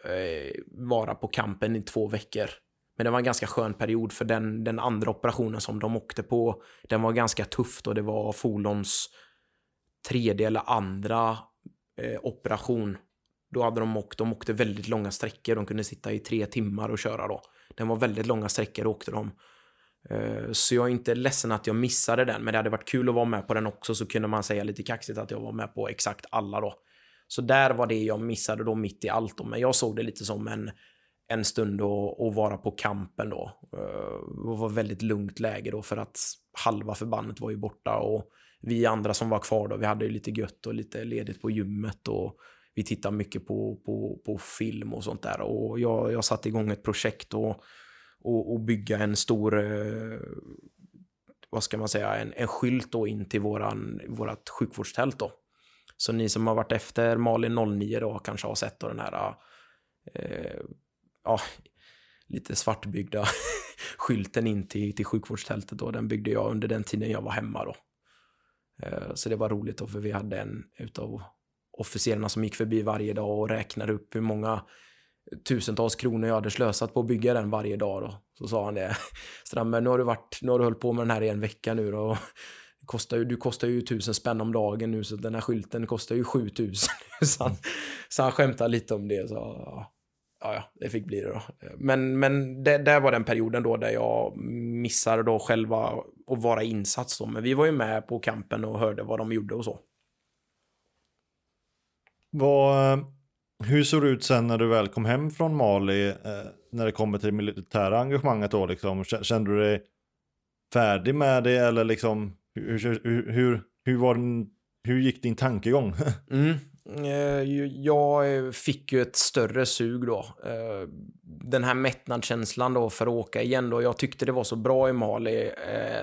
eh, vara på kampen i två veckor. Men det var en ganska skön period för den, den andra operationen som de åkte på, den var ganska tufft och det var Folons tredje eller andra eh, operation då hade de åkt, de åkte väldigt långa sträckor. De kunde sitta i tre timmar och köra då. Den var väldigt långa sträckor åkte de. Eh, så jag är inte ledsen att jag missade den, men det hade varit kul att vara med på den också, så kunde man säga lite kaxigt att jag var med på exakt alla då. Så där var det jag missade då mitt i allt då, men jag såg det lite som en, en stund att vara på kampen då. Eh, det var väldigt lugnt läge då för att halva förbandet var ju borta och vi andra som var kvar då, vi hade ju lite gött och lite ledigt på gymmet och vi tittar mycket på, på, på film och sånt där. Och jag, jag satte igång ett projekt och, och, och bygga en stor, eh, vad ska man säga, en, en skylt då in till våran, vårat sjukvårdstält då. Så ni som har varit efter Malin 09 då kanske har sett då den här, eh, ja, lite svartbyggda skylten in till, till sjukvårdstältet då. Den byggde jag under den tiden jag var hemma då. Eh, så det var roligt då för vi hade en utav officerarna som gick förbi varje dag och räknade upp hur många tusentals kronor jag hade slösat på att bygga den varje dag då. Så sa han det. Strandberg, nu har du varit, nu har du hållit på med den här i en vecka nu då. Kostar ju, du kostar ju tusen spänn om dagen nu så den här skylten kostar ju 7000. så, han, så han skämtade lite om det. Så, ja, ja, det fick bli det då. Men, men det, där var den perioden då där jag missade då själva att vara insats då. Men vi var ju med på kampen och hörde vad de gjorde och så. Vad, eh, hur såg det ut sen när du väl kom hem från Mali, eh, när det kommer till det militära engagemanget då liksom? Kände du dig färdig med det eller liksom, hur, hur, hur, hur, var den, hur gick din tankegång? mm. Eh, jag fick ju ett större sug då. Den här mättnadskänslan då för att åka igen då. Jag tyckte det var så bra i Mali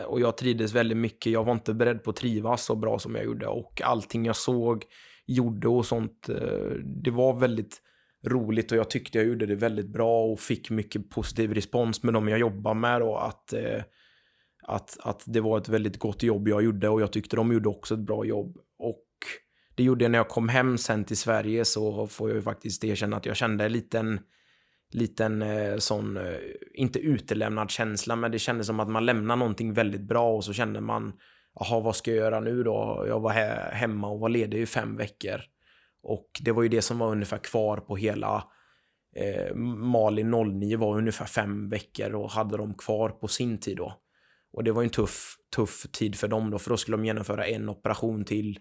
och jag trivdes väldigt mycket. Jag var inte beredd på att trivas så bra som jag gjorde och allting jag såg gjorde och sånt. Eh, det var väldigt roligt och jag tyckte jag gjorde det väldigt bra och fick mycket positiv respons med de jag jobbar med och Att, eh, att, att det var ett väldigt gott jobb jag gjorde och jag tyckte de gjorde också ett bra jobb. Och det gjorde jag när jag kom hem sen till Sverige så får jag ju faktiskt erkänna att jag kände en liten liten eh, sån, inte utelämnad känsla, men det kändes som att man lämnar någonting väldigt bra och så känner man jaha, vad ska jag göra nu då? Jag var he hemma och var ledig i fem veckor. Och det var ju det som var ungefär kvar på hela eh, Mali 09 var ungefär fem veckor och hade de kvar på sin tid då. Och det var ju en tuff, tuff tid för dem då, för då skulle de genomföra en operation till.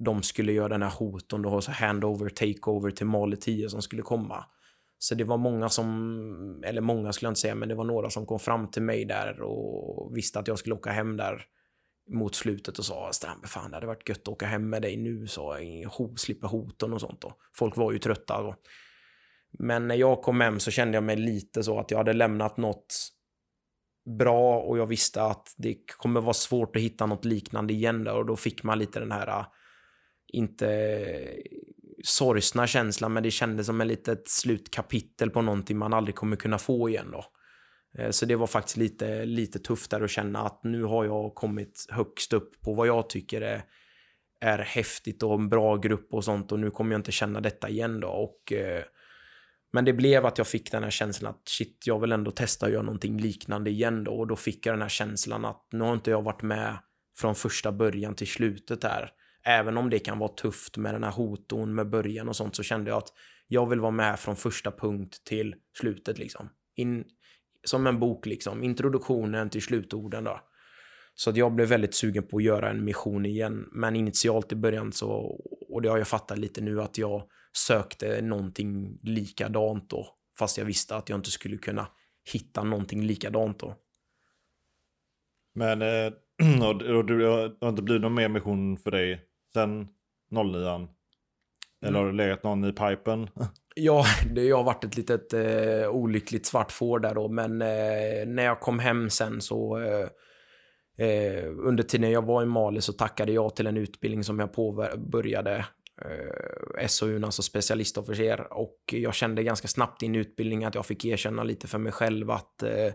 De skulle göra den här hoten då, så handover, takeover till Mali 10 som skulle komma. Så det var många som, eller många skulle jag inte säga, men det var några som kom fram till mig där och visste att jag skulle åka hem där mot slutet och sa Strandberg, fan det hade varit gött att åka hem med dig nu så jag, slippa hoten och sånt då. Folk var ju trötta då. Men när jag kom hem så kände jag mig lite så att jag hade lämnat något bra och jag visste att det kommer vara svårt att hitta något liknande igen där och då fick man lite den här inte sorgsna känslan men det kändes som ett litet slutkapitel på någonting man aldrig kommer kunna få igen då. Eh, så det var faktiskt lite, lite tufft där att känna att nu har jag kommit högst upp på vad jag tycker är, är häftigt och en bra grupp och sånt och nu kommer jag inte känna detta igen då. Och, eh, men det blev att jag fick den här känslan att shit, jag vill ändå testa att göra någonting liknande igen då och då fick jag den här känslan att nu har inte jag varit med från första början till slutet här. Även om det kan vara tufft med den här hoton med början och sånt så kände jag att jag vill vara med från första punkt till slutet liksom. In, som en bok liksom, introduktionen till slutorden då. Så att jag blev väldigt sugen på att göra en mission igen, men initialt i början så, och det har jag fattat lite nu, att jag sökte någonting likadant då, fast jag visste att jag inte skulle kunna hitta någonting likadant då. Men och, och, och, du har inte blivit någon mer mission för dig sen 09 eller har det legat någon i pipen? Ja, det har varit ett litet eh, olyckligt svart får där då, men eh, när jag kom hem sen så eh, eh under tiden jag var i Mali så tackade jag till en utbildning som jag påbörjade eh, SOU, alltså specialistofficer och jag kände ganska snabbt i utbildningen att jag fick erkänna lite för mig själv att eh,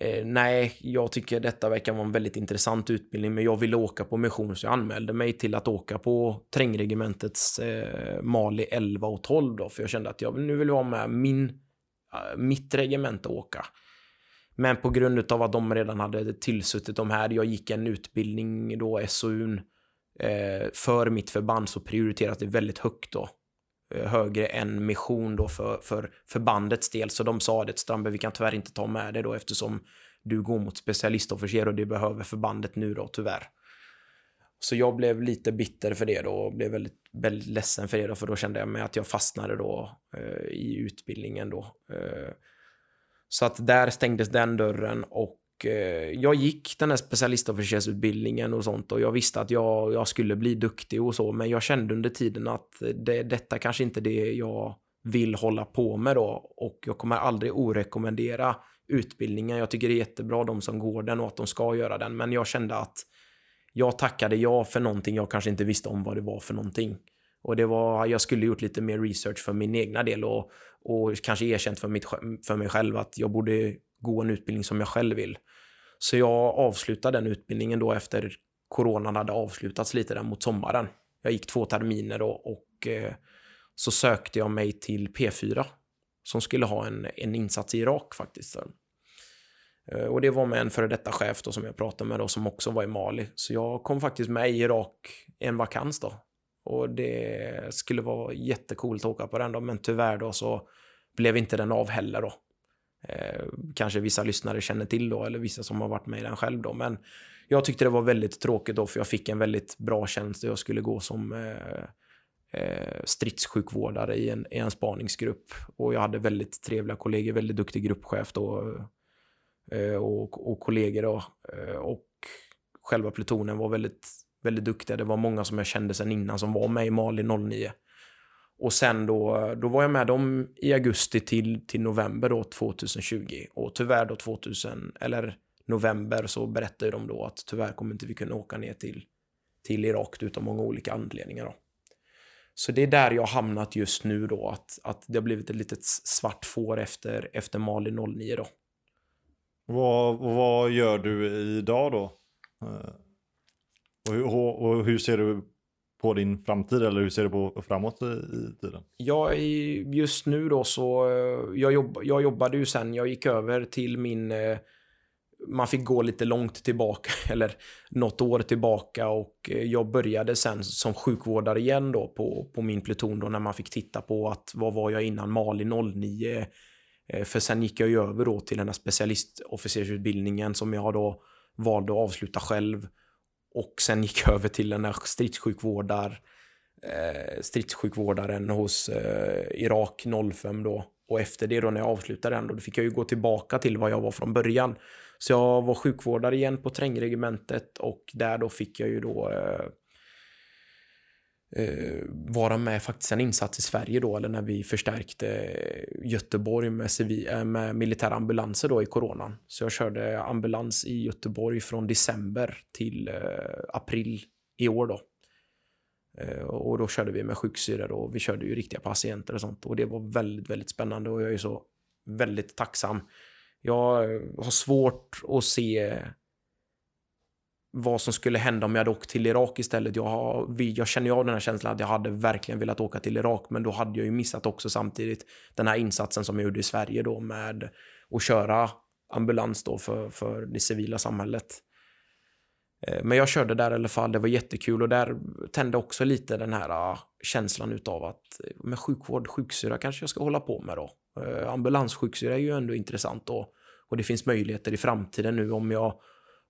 eh, nej, jag tycker detta verkar vara en väldigt intressant utbildning, men jag ville åka på mission så jag anmälde mig till att åka på trängregementets eh, Mali 11 och 12 då, för jag kände att jag nu vill vara med min, äh, mitt regemente åka. Men på grund av att de redan hade tillsuttit de här, jag gick en utbildning då, SOUn, eh, för mitt förband så prioriteras det väldigt högt då. Eh, högre än mission då för, för förbandets del. Så de sa det, Strandberg, vi kan tyvärr inte ta med det då eftersom du går mot specialistofficer och det behöver förbandet nu då tyvärr. Så jag blev lite bitter för det då och blev väldigt, väldigt ledsen för det då, för då kände jag mig att jag fastnade då eh, i utbildningen då. Eh, så att där stängdes den dörren och Eh, jag gick den här specialistofficersutbildningen och sånt och jag visste att jag, jag skulle bli duktig och så, men jag kände under tiden att det, detta kanske inte är det jag vill hålla på med då och jag kommer aldrig orekommendera utbildningen. Jag tycker det är jättebra de som går den och att de ska göra den, men jag kände att jag tackade ja för någonting jag kanske inte visste om vad det var för någonting. Och det var, jag skulle gjort lite mer research för min egna del och, och kanske erkänt för, mitt, för mig själv att jag borde gå en utbildning som jag själv vill. Så jag avslutade den utbildningen då efter coronan hade avslutats lite där mot sommaren. Jag gick två terminer då och eh, så sökte jag mig till P4 som skulle ha en, en insats i Irak faktiskt. Eh, och det var med en före detta chef då, som jag pratade med då, som också var i Mali. Så jag kom faktiskt med i Irak en vakans då. Och det skulle vara jättekult att åka på den då, men tyvärr då så blev inte den av heller då. Eh, kanske vissa lyssnare känner till då, eller vissa som har varit med i den själv då, men jag tyckte det var väldigt tråkigt då, för jag fick en väldigt bra tjänst och jag skulle gå som eh, eh, stridssjukvårdare i en, i en spaningsgrupp. Och jag hade väldigt trevliga kollegor, väldigt duktig gruppchef då, eh, och, och kollegor då. Eh, och själva plutonen var väldigt, väldigt duktiga. Det var många som jag kände sedan innan som var med i Mali 09. Och sen då, då var jag med dem i augusti till, till november då 2020. Och tyvärr då 2000, eller november så berättade de då att tyvärr kommer inte vi kunna åka ner till, till Irak utan många olika anledningar då. Så det är där jag har hamnat just nu då, att, att det har blivit ett litet svart får efter, efter Mali 09 då. Vad, vad gör du idag då? Eh, och hur, och hur ser du på din framtid eller hur ser du på framåt i, i tiden? Ja, just nu då så, eh, jag, jobb, jag jobbade ju sen, jag gick över till min eh, man fick gå lite långt tillbaka, eller något år tillbaka och eh, jag började sen som sjukvårdare igen då på, på min pluton då när man fick titta på att vad var jag innan Mali 09 för sen gick jag ju över då till den här specialistofficersutbildningen som jag då valde att avsluta själv och sen gick jag över till den här stridssjukvårdar eh, stridssjukvårdaren hos eh, Irak 05 då. Och efter det då när jag avslutade den då, då fick jag ju gå tillbaka till vad jag var från början. Så jag var sjukvårdare igen på trängregementet och där då fick jag ju då eh, eh, vara med faktiskt en insats i Sverige då, eller när vi förstärkte Göteborg med, civil, eh, med militära ambulanser då i coronan. Så jag körde ambulans i Göteborg från december till eh, april i år då. Eh, och då körde vi med sjuksyrror och vi körde ju riktiga patienter och sånt. Och det var väldigt, väldigt spännande och jag är så väldigt tacksam jag har svårt att se vad som skulle hända om jag hade åkt till Irak istället. Jag, har, jag känner ju av den här känslan att jag hade verkligen velat åka till Irak, men då hade jag ju missat också samtidigt den här insatsen som jag gjorde i Sverige då med att köra ambulans då för, för det civila samhället. Eh, men jag körde där i alla fall, det var jättekul och där tände också lite den här ah, känslan utav att eh, med sjukvård, sjuksyra kanske jag ska hålla på med då. Eh, Ambulanssjuksyra är ju ändå intressant då. Och det finns möjligheter i framtiden nu om jag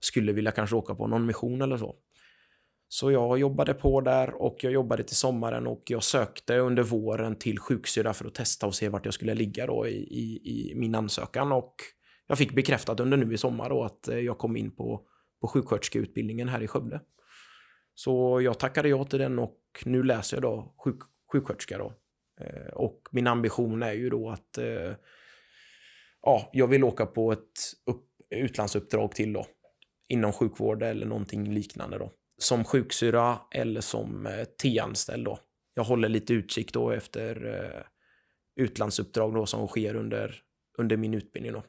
skulle vilja kanske åka på någon mission eller så. Så jag jobbade på där och jag jobbade till sommaren och jag sökte under våren till sjuksyra för att testa och se vart jag skulle ligga då i, i, i min ansökan och jag fick bekräftat under nu i sommar då att eh, jag kom in på, på sjuksköterskeutbildningen här i Skövde. Så jag tackade ja till den och nu läser jag då sjuk, sjuksköterska då. Eh, och min ambition är ju då att eh, ja, jag vill åka på ett upp, utlandsuppdrag till då. Inom sjukvård eller någonting liknande då. Som sjuksyra eller som eh, T-anställd då. Jag håller lite utkik då efter eh, utlandsuppdrag då som sker under, under min utbildning då.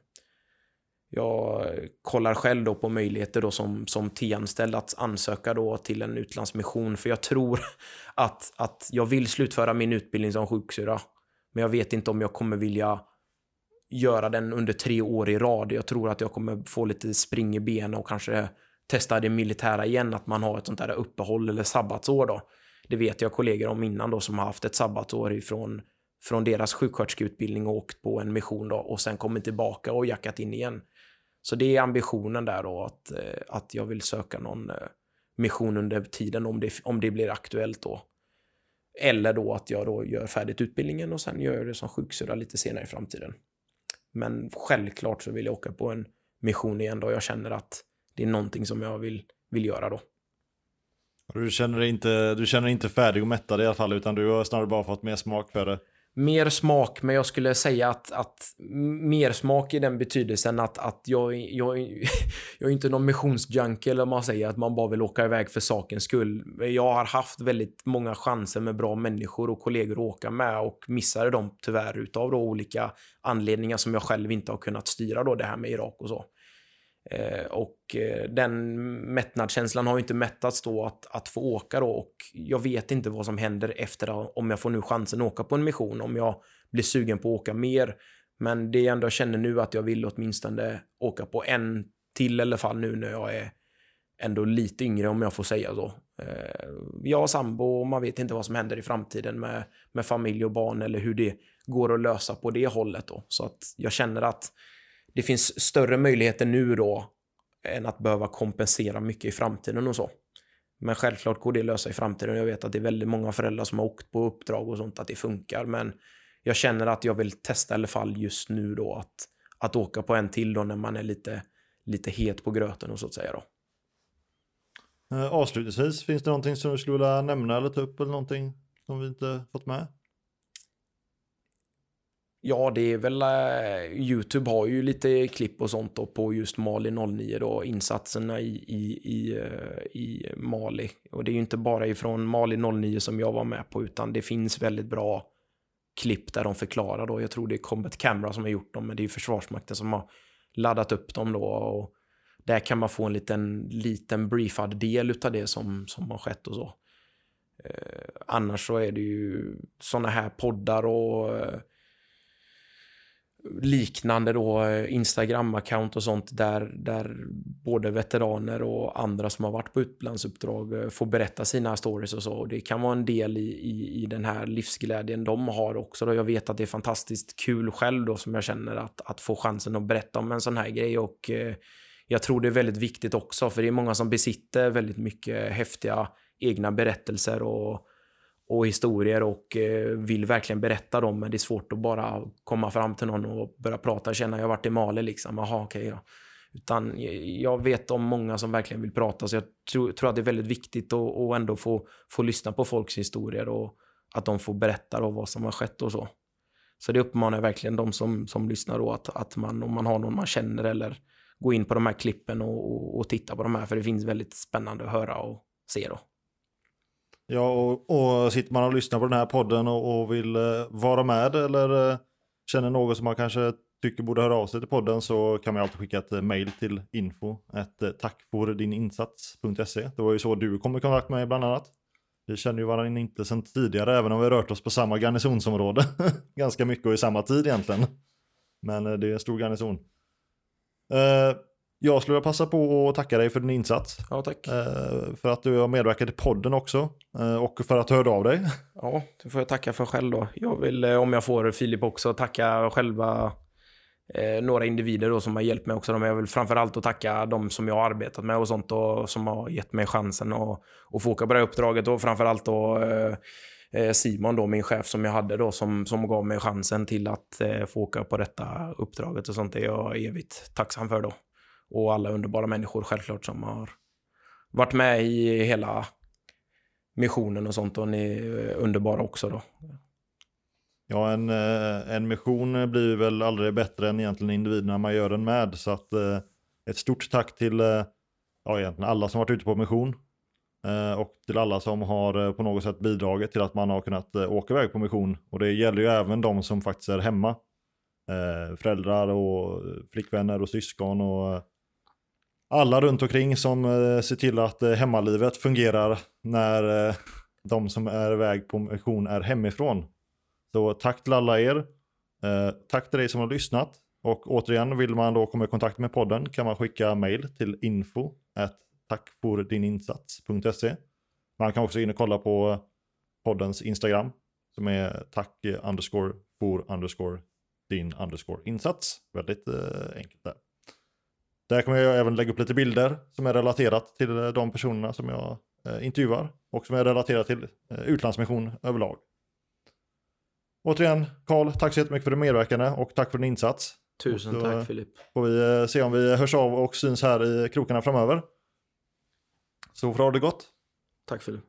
Jag eh, kollar själv då på möjligheter då som, som T-anställd att ansöka då till en utlandsmission för jag tror att, att jag vill slutföra min utbildning som sjuksyra. Men jag vet inte om jag kommer vilja göra den under tre år i rad. Jag tror att jag kommer få lite spring i benen och kanske testa det militära igen, att man har ett sånt där uppehåll eller sabbatsår då. Det vet jag kollegor om innan då som har haft ett sabbatsår ifrån från deras sjuksköterskeutbildning och åkt på en mission då och sen kommit tillbaka och jackat in igen. Så det är ambitionen där då, att, eh, att jag vill söka någon eh, mission under tiden om det, om det blir aktuellt då. Eller då att jag då gör färdigt utbildningen och sen gör jag det som sjuksyrra lite senare i framtiden. Men självklart så vill jag åka på en mission igen då jag känner att det är någonting som jag vill, vill göra då. Du känner dig inte, du känner dig inte färdig och mättad i alla fall, utan du har snarare bara fått mer smak för det. Mer smak, men jag skulle säga att, att mer smak i den betydelsen att, att jag, jag, jag är inte någon missionsjunkie eller man säger att man bara vill åka iväg för sakens skull. Jag har haft väldigt många chanser med bra människor och kollegor att åka med och missade dem tyvärr utav då olika anledningar som jag själv inte har kunnat styra då det här med Irak och så. Eh, och eh, den mättnadskänslan har ju inte mättats då att, att få åka då och jag vet inte vad som händer efter om jag får nu chansen att åka på en mission, om jag blir sugen på att åka mer. Men det jag ändå känner nu att jag vill åtminstone åka på en till i alla fall nu när jag är ändå lite yngre om jag får säga så. Eh, jag har sambo och man vet inte vad som händer i framtiden med, med familj och barn eller hur det går att lösa på det hållet då. Så att jag känner att det finns större möjligheter nu då än att behöva kompensera mycket i framtiden och så. Men självklart går det att lösa i framtiden. Jag vet att det är väldigt många föräldrar som har åkt på uppdrag och sånt, att det funkar. Men jag känner att jag vill testa i alla fall just nu då att, att åka på en till då när man är lite, lite het på gröten och så att säga då. Eh, avslutningsvis, finns det någonting som du skulle vilja nämna eller ta upp eller någonting som vi inte fått med? Ja, det är väl... Eh, Youtube har ju lite klipp och sånt då på just Mali 09 då, insatserna i, i, i, eh, i Mali. Och det är ju inte bara ifrån Mali 09 som jag var med på, utan det finns väldigt bra klipp där de förklarar då. Jag tror det är Combat Camera som har gjort dem, men det är ju Försvarsmakten som har laddat upp dem då. Och där kan man få en liten, liten briefad del utav det som, som har skett och så. Eh, annars så är det ju sådana här poddar och eh, liknande då eh, Instagram-account och sånt där, där både veteraner och andra som har varit på utlandsuppdrag eh, får berätta sina stories och så. Det kan vara en del i, i, i den här livsglädjen de har också. Då. Jag vet att det är fantastiskt kul själv då som jag känner att, att få chansen att berätta om en sån här grej och eh, jag tror det är väldigt viktigt också för det är många som besitter väldigt mycket häftiga egna berättelser och och historier och eh, vill verkligen berätta dem, men det är svårt att bara komma fram till någon och börja prata och känna jag har varit i Mali liksom, jaha okej okay, ja. Utan eh, jag vet om många som verkligen vill prata, så jag tror, tror att det är väldigt viktigt att, och ändå få, få lyssna på folks historier och att de får berätta då vad som har skett och så. Så det uppmanar jag verkligen de som, som lyssnar då att, att man, om man har någon man känner eller gå in på de här klippen och, och, och titta på de här, för det finns väldigt spännande att höra och se då. Ja, och, och sitter man och lyssnar på den här podden och, och vill eh, vara med eller eh, känner något som man kanske tycker borde höra av sig till podden så kan man alltid skicka ett eh, mail till info ett eh, tackfordininsats.se. Det var ju så du kom i kontakt med mig bland annat. Vi känner ju varandra inte sedan tidigare även om vi rört oss på samma garnisonsområde. Ganska mycket och i samma tid egentligen. Men eh, det är en stor garnison. Eh, jag skulle vilja passa på att tacka dig för din insats. Ja, tack. Eh, för att du har medverkat i podden också. Eh, och för att du hörde av dig. Ja, det får jag tacka för själv då. Jag vill, eh, om jag får Filip också, tacka själva eh, några individer då som har hjälpt mig också. Men jag vill framförallt att tacka de som jag har arbetat med och sånt och som har gett mig chansen att, att få åka på det här uppdraget. Och framförallt då eh, Simon, då, min chef som jag hade då, som, som gav mig chansen till att eh, få åka på detta uppdraget och sånt. Det är jag evigt tacksam för då och alla underbara människor självklart som har varit med i hela missionen och sånt och ni är underbara också då. Ja, en, eh, en mission blir väl aldrig bättre än egentligen individerna man gör den med. Så att eh, ett stort tack till eh, ja, egentligen alla som varit ute på mission. Och till alla som har på något sätt bidragit till att man har kunnat åka iväg på mission. Och det gäller ju även de som faktiskt är hemma. Föräldrar och flickvänner och syskon och alla runt omkring som eh, ser till att eh, hemmalivet fungerar när eh, de som är iväg på mission är hemifrån. Så tack till alla er. Eh, tack till dig som har lyssnat. Och återigen, vill man då komma i kontakt med podden kan man skicka mail till info tackfordininsats.se. Man kan också in och kolla på poddens Instagram som är tack underscore for underscore din underscore insats. Väldigt eh, enkelt där. Där kommer jag även lägga upp lite bilder som är relaterat till eh, de personerna som jag eh, intervjuar och som är relaterat till eh, utlandsmission överlag. Återigen, Karl, tack så jättemycket för din medverkande och tack för din insats. Tusen då, tack Filip. Får vi se om vi hörs av och syns här i krokarna framöver. Så får du ha det gott. Tack Filip.